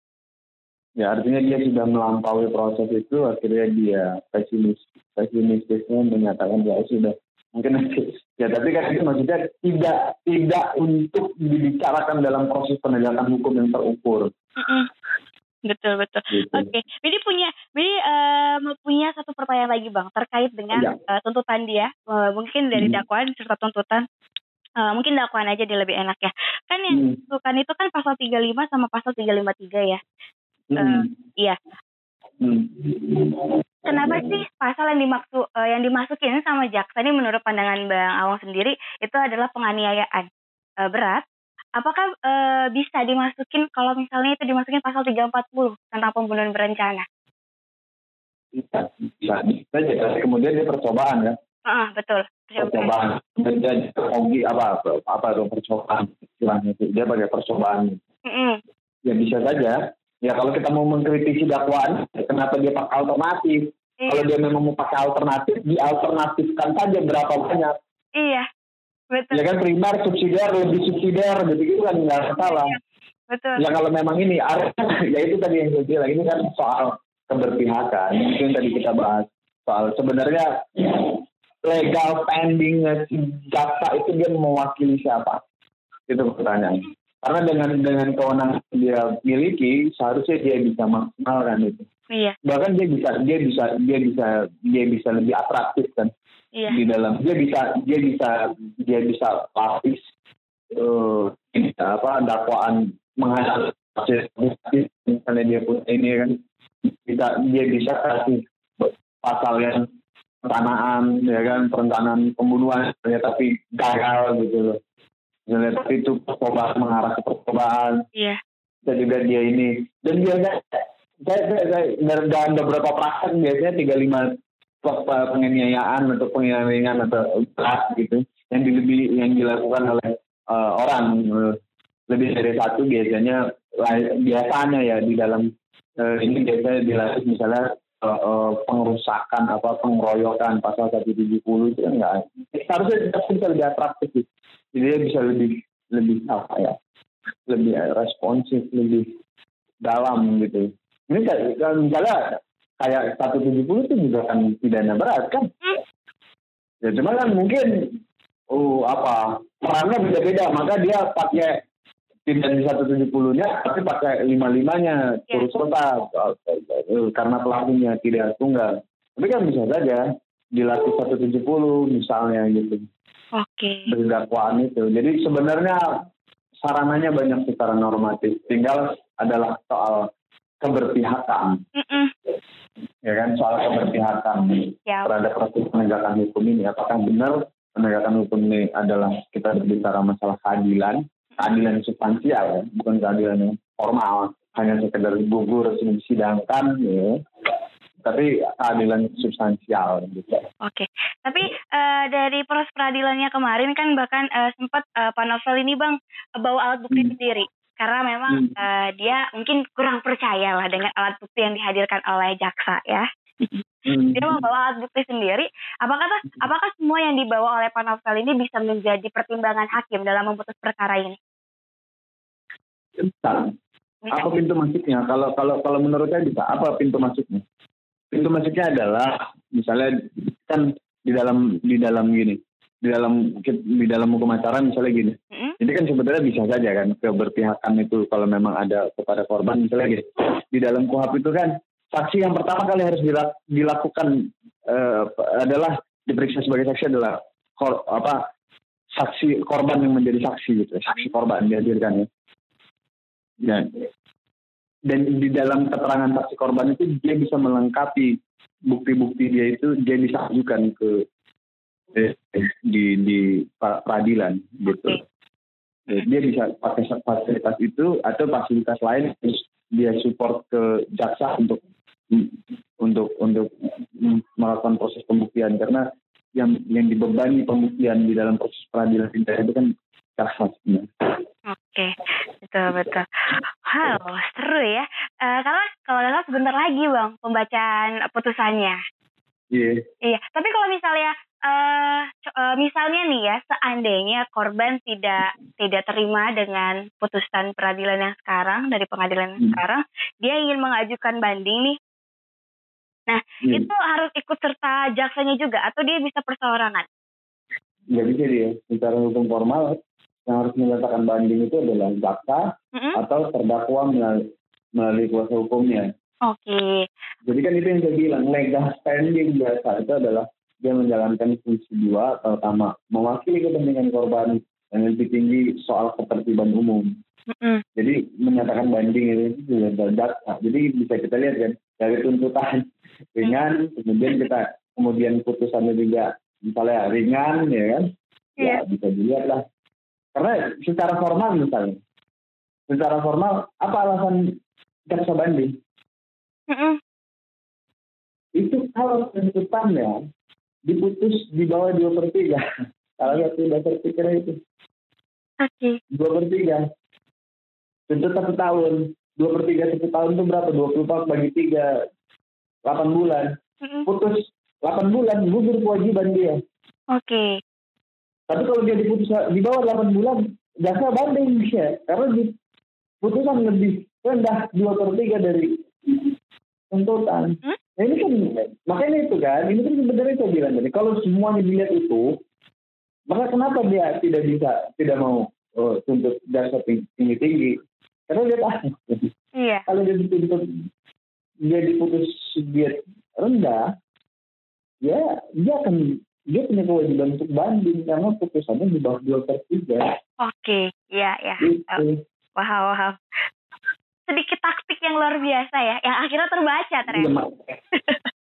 Speaker 3: ya artinya dia sudah melampaui proses itu akhirnya dia pesimis pesimistisnya menyatakan ya sudah mungkin ya tapi kan itu maksudnya tidak tidak untuk dibicarakan dalam proses penegakan hukum yang terukur.
Speaker 2: Mm-mm. Betul betul.
Speaker 3: gitu.
Speaker 2: Oke, Bidi punya, Bidi eh, mau punya satu pertanyaan lagi bang terkait dengan
Speaker 3: Iya.
Speaker 2: eh, tuntutan dia, Eh, mungkin dari
Speaker 3: Hmm.
Speaker 2: dakwaan serta tuntutan. Eh, mungkin dakwaan aja dia lebih enak ya. Kan yang
Speaker 3: Hmm.
Speaker 2: tuntutan itu kan pasal 35 sama pasal 353 ya.
Speaker 3: Hmm.
Speaker 2: iya.
Speaker 3: Hmm.
Speaker 2: Kenapa sih pasal yang dimaksud eh, yang dimasukin sama jaksa ini menurut pandangan Bang Awang sendiri itu adalah penganiayaan eh, berat? Apakah eh, bisa dimasukin kalau misalnya itu dimasukin pasal 340 tentang pembunuhan berencana?
Speaker 3: Bisa, bisa, bisa. Tapi kemudian dia percobaan kan
Speaker 2: Ah, betul.
Speaker 3: percobaan. Dia hobi apa apa itu percobaan istilahnya itu. Dia pakai percobaan.
Speaker 2: Mm-mm.
Speaker 3: ya bisa saja. Ya kalau kita mau mengkritisi dakwaan kenapa dia pakai alternatif?
Speaker 2: Iya,
Speaker 3: kalau dia memang mau pakai alternatif dialternatifkan saja berapa banyak.
Speaker 2: Iya, betul,
Speaker 3: ya kan primer subsidiar lebih subsidiar gitu gitu kan nggak masalah.
Speaker 2: Betul.
Speaker 3: ya kalau memang ini ya itu tadi yang saya bilang ini kan soal keberpihakan. Itu yang tadi kita bahas soal sebenarnya legal standing jaksa itu dia mewakili siapa? Itu pertanyaan. Karena dengan dengan kewenangan dia miliki seharusnya dia bisa maksimalkan itu.
Speaker 2: Iya,
Speaker 3: bahkan dia bisa dia bisa dia bisa dia bisa lebih atraktif kan
Speaker 2: iya,
Speaker 3: di dalam dia bisa dia bisa dia bisa lapis eh ini, apa dakwaan menghadap misalnya dia punya ini kan bisa dia bisa kasih pasal yang perencanaan ya kan perencanaan pembunuhan ya tapi gagal gitu loh misalnya tapi itu percobaan mengarah ke percobaan
Speaker 2: iya,
Speaker 3: dan juga dia ini dan biasanya saya, saya, saya dari dalam beberapa praktek biasanya tiga lima penganiayaan atau penganiayaan atau berat gitu yang lebih yang dilakukan oleh eh, orang. Eh, lebih dari satu biasanya lah- biasanya ya di dalam eh, ini biasanya dilatih misalnya uh, pengerusakan apa pengeroyokan pasal 170 itu kan enggak seharusnya bisa lebih atraktif sih. jadi bisa lebih lebih apa ya lebih responsif lebih dalam gitu. Ini kan misalnya kayak 170 itu juga kan pidana berat kan ya cuma kan mungkin oh apa perannya beda-beda maka dia pakai tidak di 170-nya tapi pakai lima-limanya yeah. turut serta karena pelakunya tidak tunggal. Tapi kan bisa saja dilatih 170 misalnya gitu.
Speaker 2: Oke.
Speaker 3: Okay. Berdakwaan itu. Jadi sebenarnya sarananya banyak secara normatif. Tinggal adalah soal keberpihakan. Mm -mm. Ya kan soal keberpihakan yeah. terhadap proses penegakan hukum ini. Apakah benar penegakan hukum ini adalah kita berbicara masalah keadilan keadilan substansial ya, bukan keadilan yang formal hanya sekedar gugur disidangkan ya tapi keadilan substansial gitu.
Speaker 2: Oke, tapi uh, dari proses peradilannya kemarin kan bahkan uh, sempat uh, Pak Novel ini bang bawa alat bukti hmm. sendiri karena memang hmm. uh, dia mungkin kurang percaya lah dengan alat bukti yang dihadirkan oleh jaksa ya. Hmm. Dia membawa alat bukti sendiri. Apakah apakah semua yang dibawa oleh Novel ini bisa menjadi pertimbangan hakim dalam memutus perkara ini?
Speaker 3: Bisa. Apa pintu masuknya? Kalau kalau kalau menurut saya bisa. Apa pintu masuknya? Pintu masuknya adalah misalnya kan di dalam di dalam gini di dalam di dalam hukum acara misalnya gini. Mm-hmm. Ini kan sebenarnya bisa saja kan keberpihakan itu kalau memang ada kepada korban misalnya gini. Di dalam kuhap itu kan saksi yang pertama kali harus dilakukan uh, adalah diperiksa sebagai saksi adalah kor, apa saksi korban yang menjadi saksi gitu saksi korban dihadirkan ya dan dan di dalam keterangan saksi korban itu dia bisa melengkapi bukti-bukti dia itu dia bisa ajukan ke di di peradilan gitu. Eh, dia bisa pakai fasilitas itu atau fasilitas lain dia support ke jaksa untuk untuk untuk melakukan proses pembuktian karena yang yang dibebani pembuktian di dalam proses peradilan itu kan jaksa sebenarnya.
Speaker 2: Oke, betul betul. Wow, seru ya. Uh, karena kalau nggak salah sebentar lagi bang pembacaan putusannya.
Speaker 3: Iya. Yeah.
Speaker 2: Iya. Tapi kalau misalnya uh, uh, misalnya nih ya, seandainya korban tidak tidak terima dengan putusan peradilan yang sekarang dari pengadilan yang hmm. sekarang, dia ingin mengajukan banding nih. Nah, hmm. itu harus ikut serta jaksanya juga atau dia bisa perseorangan?
Speaker 3: Nggak bisa dia. Secara hukum formal yang harus menyatakan banding itu adalah jaksa mm-hmm. atau terdakwa melalui, melalui kuasa hukumnya.
Speaker 2: Oke. Okay.
Speaker 3: Jadi kan itu yang saya bilang legal standing biasa itu adalah dia menjalankan fungsi dua terutama mewakili kepentingan korban yang lebih tinggi soal ketertiban umum. Mm-hmm. Jadi menyatakan banding itu sudah jaksa. Jadi bisa kita lihat kan dari tuntutan ringan, mm-hmm. kemudian kita kemudian putusannya juga misalnya ringan ya kan, yeah. ya bisa dilihat lah karena secara formal misalnya, secara formal apa alasan jaksa banding? Mm-hmm. Itu kalau tuntutannya diputus di bawah dua per tiga. Salah satu dasar pikirnya itu.
Speaker 2: Oke.
Speaker 3: Dua per tiga. Tuntut satu tahun. Dua per tiga satu tahun itu berapa? Dua puluh empat bagi tiga. Delapan bulan. Mm-hmm. Putus delapan bulan, gugur kewajiban dia.
Speaker 2: Oke. Okay.
Speaker 3: Tapi kalau dia diputus di bawah 8 bulan, jaksa banding ya. Karena di putusan lebih rendah dua per tiga dari tuntutan. Hmm? Nah ini kan, makanya itu kan, ini kan sebenarnya saya bilang tadi, kalau semuanya dilihat itu, maka kenapa dia tidak bisa, tidak mau uh, tuntut jaksa tinggi-tinggi? Karena dia tahu.
Speaker 2: Iya.
Speaker 3: kalau dia dituntut, dia diputus dia rendah, ya dia akan dia punya kewajiban untuk banding karena putusannya di bawah dua per tiga.
Speaker 2: Oke, iya ya. Gitu. Wow, wow. Sedikit taktik yang luar biasa ya, yang akhirnya terbaca ternyata.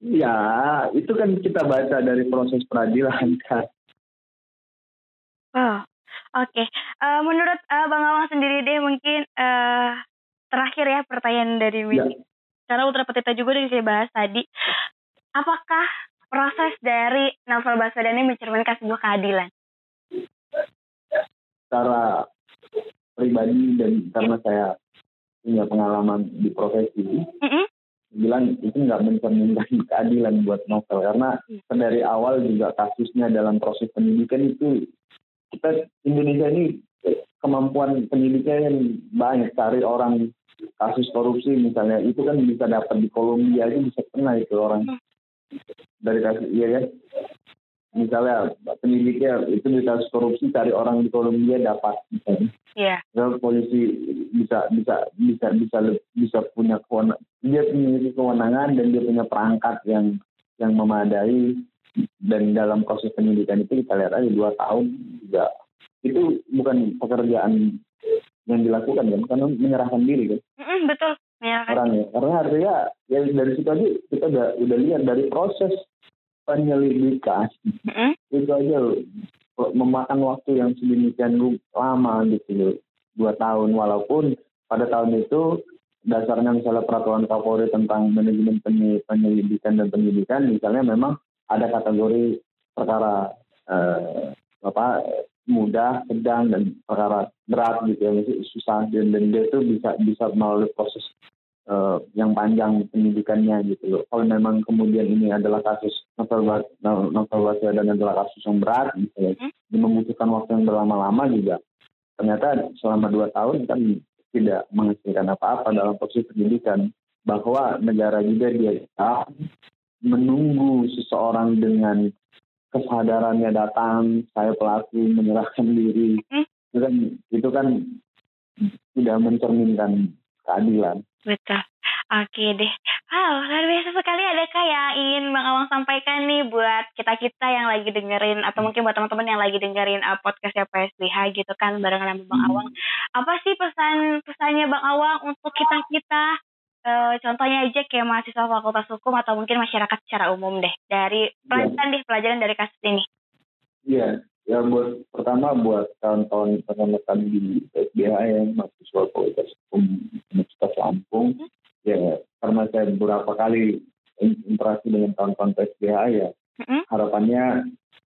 Speaker 3: Ya, itu kan kita baca dari proses peradilan kan.
Speaker 2: Oh, oke. Okay. Uh, eh, menurut uh, Bang Awang sendiri deh mungkin uh, terakhir ya pertanyaan dari Mimi. Ya. Karena Ultra Petita juga udah saya bahas tadi. Apakah proses dari novel Baswedan ini mencerminkan sebuah keadilan?
Speaker 3: Secara pribadi dan karena saya punya pengalaman di profesi, mm -hmm. bilang itu nggak mencerminkan keadilan buat novel karena hmm. dari awal juga kasusnya dalam proses penyidikan itu kita Indonesia ini kemampuan penyidiknya yang banyak cari orang kasus korupsi misalnya itu kan bisa dapat di Kolombia itu bisa kena itu orang hmm. dari kasus iya kan misalnya penyidiknya itu kasus korupsi cari orang di Kolombia dapat. Misalnya
Speaker 2: yeah.
Speaker 3: polisi bisa bisa bisa bisa bisa punya kewenangan dia memiliki kewenangan dan dia punya perangkat yang yang memadai. Dan dalam proses penyidikan itu kita lihat aja dua tahun juga. Itu bukan pekerjaan yang dilakukan kan? Karena menyerahkan diri kan?
Speaker 2: Mm, betul. Menyerahkan
Speaker 3: orang ya karena artinya ya dari situ aja kita udah udah lihat dari proses penyelidikan mm. itu aja memakan waktu yang sedemikian lama gitu dua tahun walaupun pada tahun itu dasarnya misalnya peraturan Kapolri tentang manajemen penyelidikan dan penyidikan misalnya memang ada kategori perkara eh, apa mudah, sedang dan perkara berat gitu ya, susah dan, dan dia itu bisa bisa melalui proses uh, yang panjang penyidikannya gitu loh. Kalau memang kemudian ini adalah kasus novel novel Baswedan adalah kasus yang berat gitu ya, hmm? membutuhkan waktu yang berlama-lama juga. Ternyata selama dua tahun kan tidak menghasilkan apa-apa dalam proses penyidikan bahwa negara juga dia menunggu seseorang dengan kesadarannya datang, saya pelaku menyerahkan diri, hmm? itu kan itu kan tidak mencerminkan keadilan.
Speaker 2: Betul. Oke deh. Wow, luar biasa sekali. Adakah yang ingin Bang Awang sampaikan nih buat kita-kita yang lagi dengerin atau mungkin buat teman-teman yang lagi dengerin uh, podcastnya PSBH gitu kan barengan sama Bang hmm. Awang. Apa sih pesan-pesannya Bang Awang untuk kita-kita uh, contohnya aja kayak mahasiswa fakultas hukum atau mungkin masyarakat secara umum deh dari iya. pelajaran ya. deh pelajaran dari kasus ini.
Speaker 3: Iya, ya buat pertama buat kawan-kawan rekan di SBH ya mahasiswa fakultas hukum Universitas Lampung hmm. ya karena saya beberapa kali interaksi dengan kawan-kawan SBH ya hmm. harapannya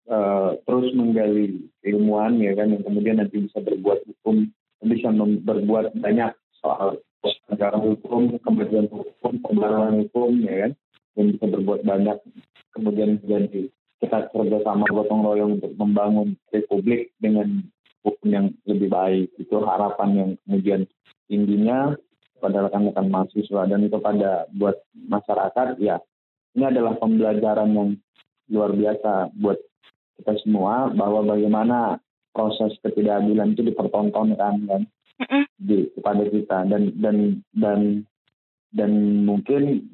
Speaker 3: uh, terus menggali ilmuwan ya kan yang kemudian nanti bisa berbuat hukum bisa berbuat banyak soal negara hukum, kemudian hukum, pembaruan hukum, ya kan, yang bisa berbuat banyak. Kemudian jadi kita kerjasama gotong royong untuk membangun republik dengan hukum yang lebih baik. Itu harapan yang kemudian tingginya pada rekan-rekan mahasiswa. Dan kepada buat masyarakat ya ini adalah pembelajaran yang luar biasa buat kita semua bahwa bagaimana proses ketidakadilan itu dipertontonkan kan di kepada kita. Dan dan dan dan mungkin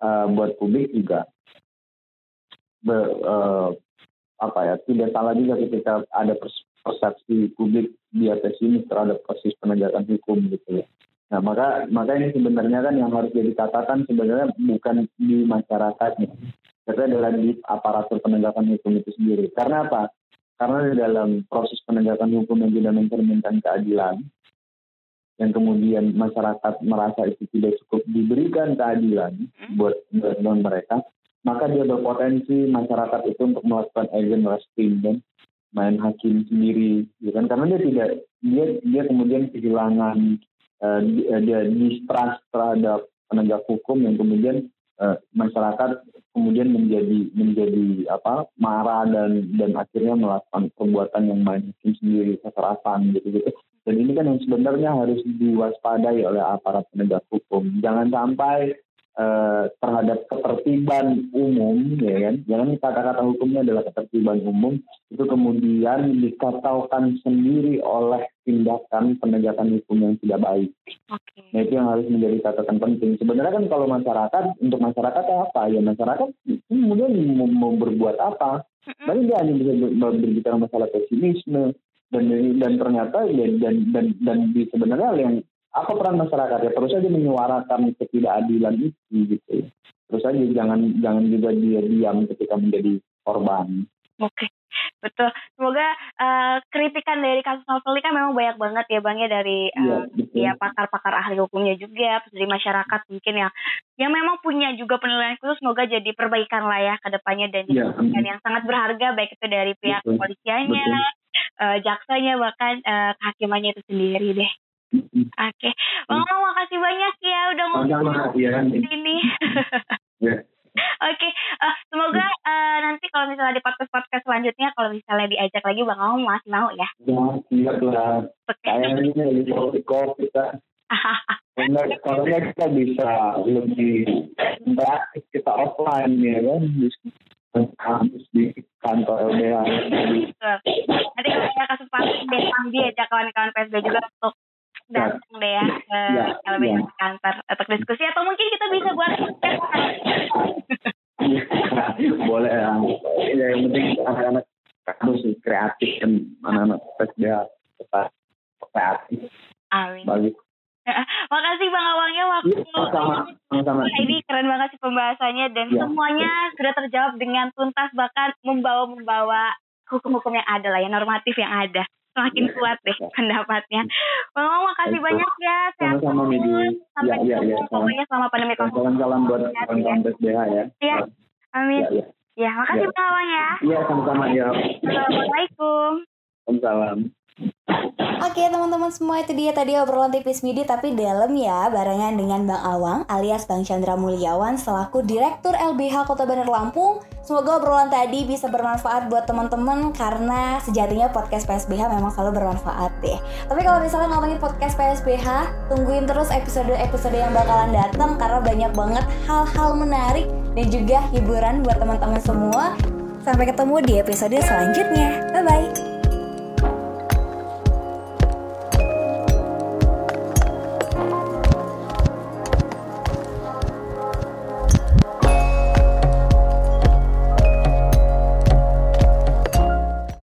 Speaker 3: uh, buat publik juga be, uh, apa ya tidak salah juga ketika ada persepsi publik dia pesimis terhadap proses penegakan hukum gitu ya. Nah maka maka ini sebenarnya kan yang harus jadi catatan sebenarnya bukan di masyarakatnya, tapi adalah di aparatur penegakan hukum itu sendiri. Karena apa? Karena di dalam proses penegakan hukum yang tidak mencerminkan keadilan, yang kemudian masyarakat merasa itu tidak cukup diberikan keadilan hmm. buat buat mereka, maka dia berpotensi masyarakat itu untuk melakukan agent resting dan main hakim sendiri, ya kan? Karena dia tidak dia dia kemudian kehilangan uh, dia distrust terhadap penegak hukum yang kemudian uh, masyarakat kemudian menjadi menjadi apa marah dan dan akhirnya melakukan perbuatan yang main hakim sendiri kekerasan gitu gitu dan ini kan yang sebenarnya harus diwaspadai oleh aparat penegak hukum. Jangan sampai uh, terhadap ketertiban umum, ya kan? Jangan kata-kata hukumnya adalah ketertiban umum itu kemudian dikatakan sendiri oleh tindakan penegakan hukum yang tidak baik. Okay. Nah itu yang harus menjadi catatan penting. Sebenarnya kan kalau masyarakat untuk masyarakat apa ya masyarakat kemudian mau, mau berbuat apa? Tapi dia hanya bisa berbicara masalah pesimisme, dan dan ternyata dan dan dan, dan di sebenarnya yang apa peran masyarakat ya? Terus saja menyuarakan ketidakadilan itu gitu terus saja jangan jangan juga dia diam ketika menjadi korban.
Speaker 2: Oke okay. betul. Semoga uh, kritikan dari kasus novel ini kan memang banyak banget ya bang ya dari uh, ya, pakar-pakar ahli hukumnya juga dari masyarakat mungkin yang yang memang punya juga penilaian khusus. Semoga jadi perbaikan lah ya ke depannya dan ya. yang sangat berharga baik itu dari pihak kepolisiannya uh, jaksanya bahkan uh, kehakimannya itu sendiri deh. Oke, okay. Bang makasih banyak ya udah ngomong
Speaker 3: di
Speaker 2: sini.
Speaker 3: yeah.
Speaker 2: Oke, okay. uh, semoga uh, nanti kalau misalnya di podcast podcast selanjutnya kalau misalnya diajak lagi bang Om masih mau ya?
Speaker 3: Ya, siap lah. Kayaknya lagi covid kita. Karena kalau kita bisa lebih kita offline ya kan kampus di kantor LBH.
Speaker 2: Nanti kalau ada kesempatan deh diajak kawan-kawan PSB juga untuk datang deh ya ke ya, LBH ya. kantor untuk diskusi atau mungkin kita bisa buat
Speaker 3: boleh ya. ya yang penting anak-anak harus kreatif kan anak-anak PSBH tetap kreatif.
Speaker 2: Amin.
Speaker 3: Bagus.
Speaker 2: Makasih Bang Awangnya waktu
Speaker 3: ya, sama, sama.
Speaker 2: Nah, ini keren banget sih pembahasannya dan ya. semuanya sudah terjawab dengan tuntas bahkan membawa-membawa hukum-hukum yang ada lah ya normatif yang ada semakin kuat deh pendapatnya. Bang Awang makasih banyak ya
Speaker 3: sehat sama, -sama
Speaker 2: sampai
Speaker 3: ya,
Speaker 2: ya, ya, pokoknya selama pandemi
Speaker 3: COVID. Salam-salam buat teman-teman BSBH ya.
Speaker 2: Iya. Amin. Ya, ya. ya makasih ya. Bang ya.
Speaker 3: Iya sama-sama ya.
Speaker 2: Assalamualaikum.
Speaker 3: Waalaikumsalam.
Speaker 4: Oke teman-teman semua itu dia tadi obrolan tipis midi tapi dalam ya barengan dengan Bang Awang alias Bang Chandra Mulyawan selaku Direktur LBH Kota Bandar Lampung. Semoga obrolan tadi bisa bermanfaat buat teman-teman karena sejatinya podcast PSBH memang selalu bermanfaat deh. Tapi kalau misalnya ngomongin podcast PSBH, tungguin terus episode-episode yang bakalan datang karena banyak banget hal-hal menarik dan juga hiburan buat teman-teman semua. Sampai ketemu di episode selanjutnya. Bye bye.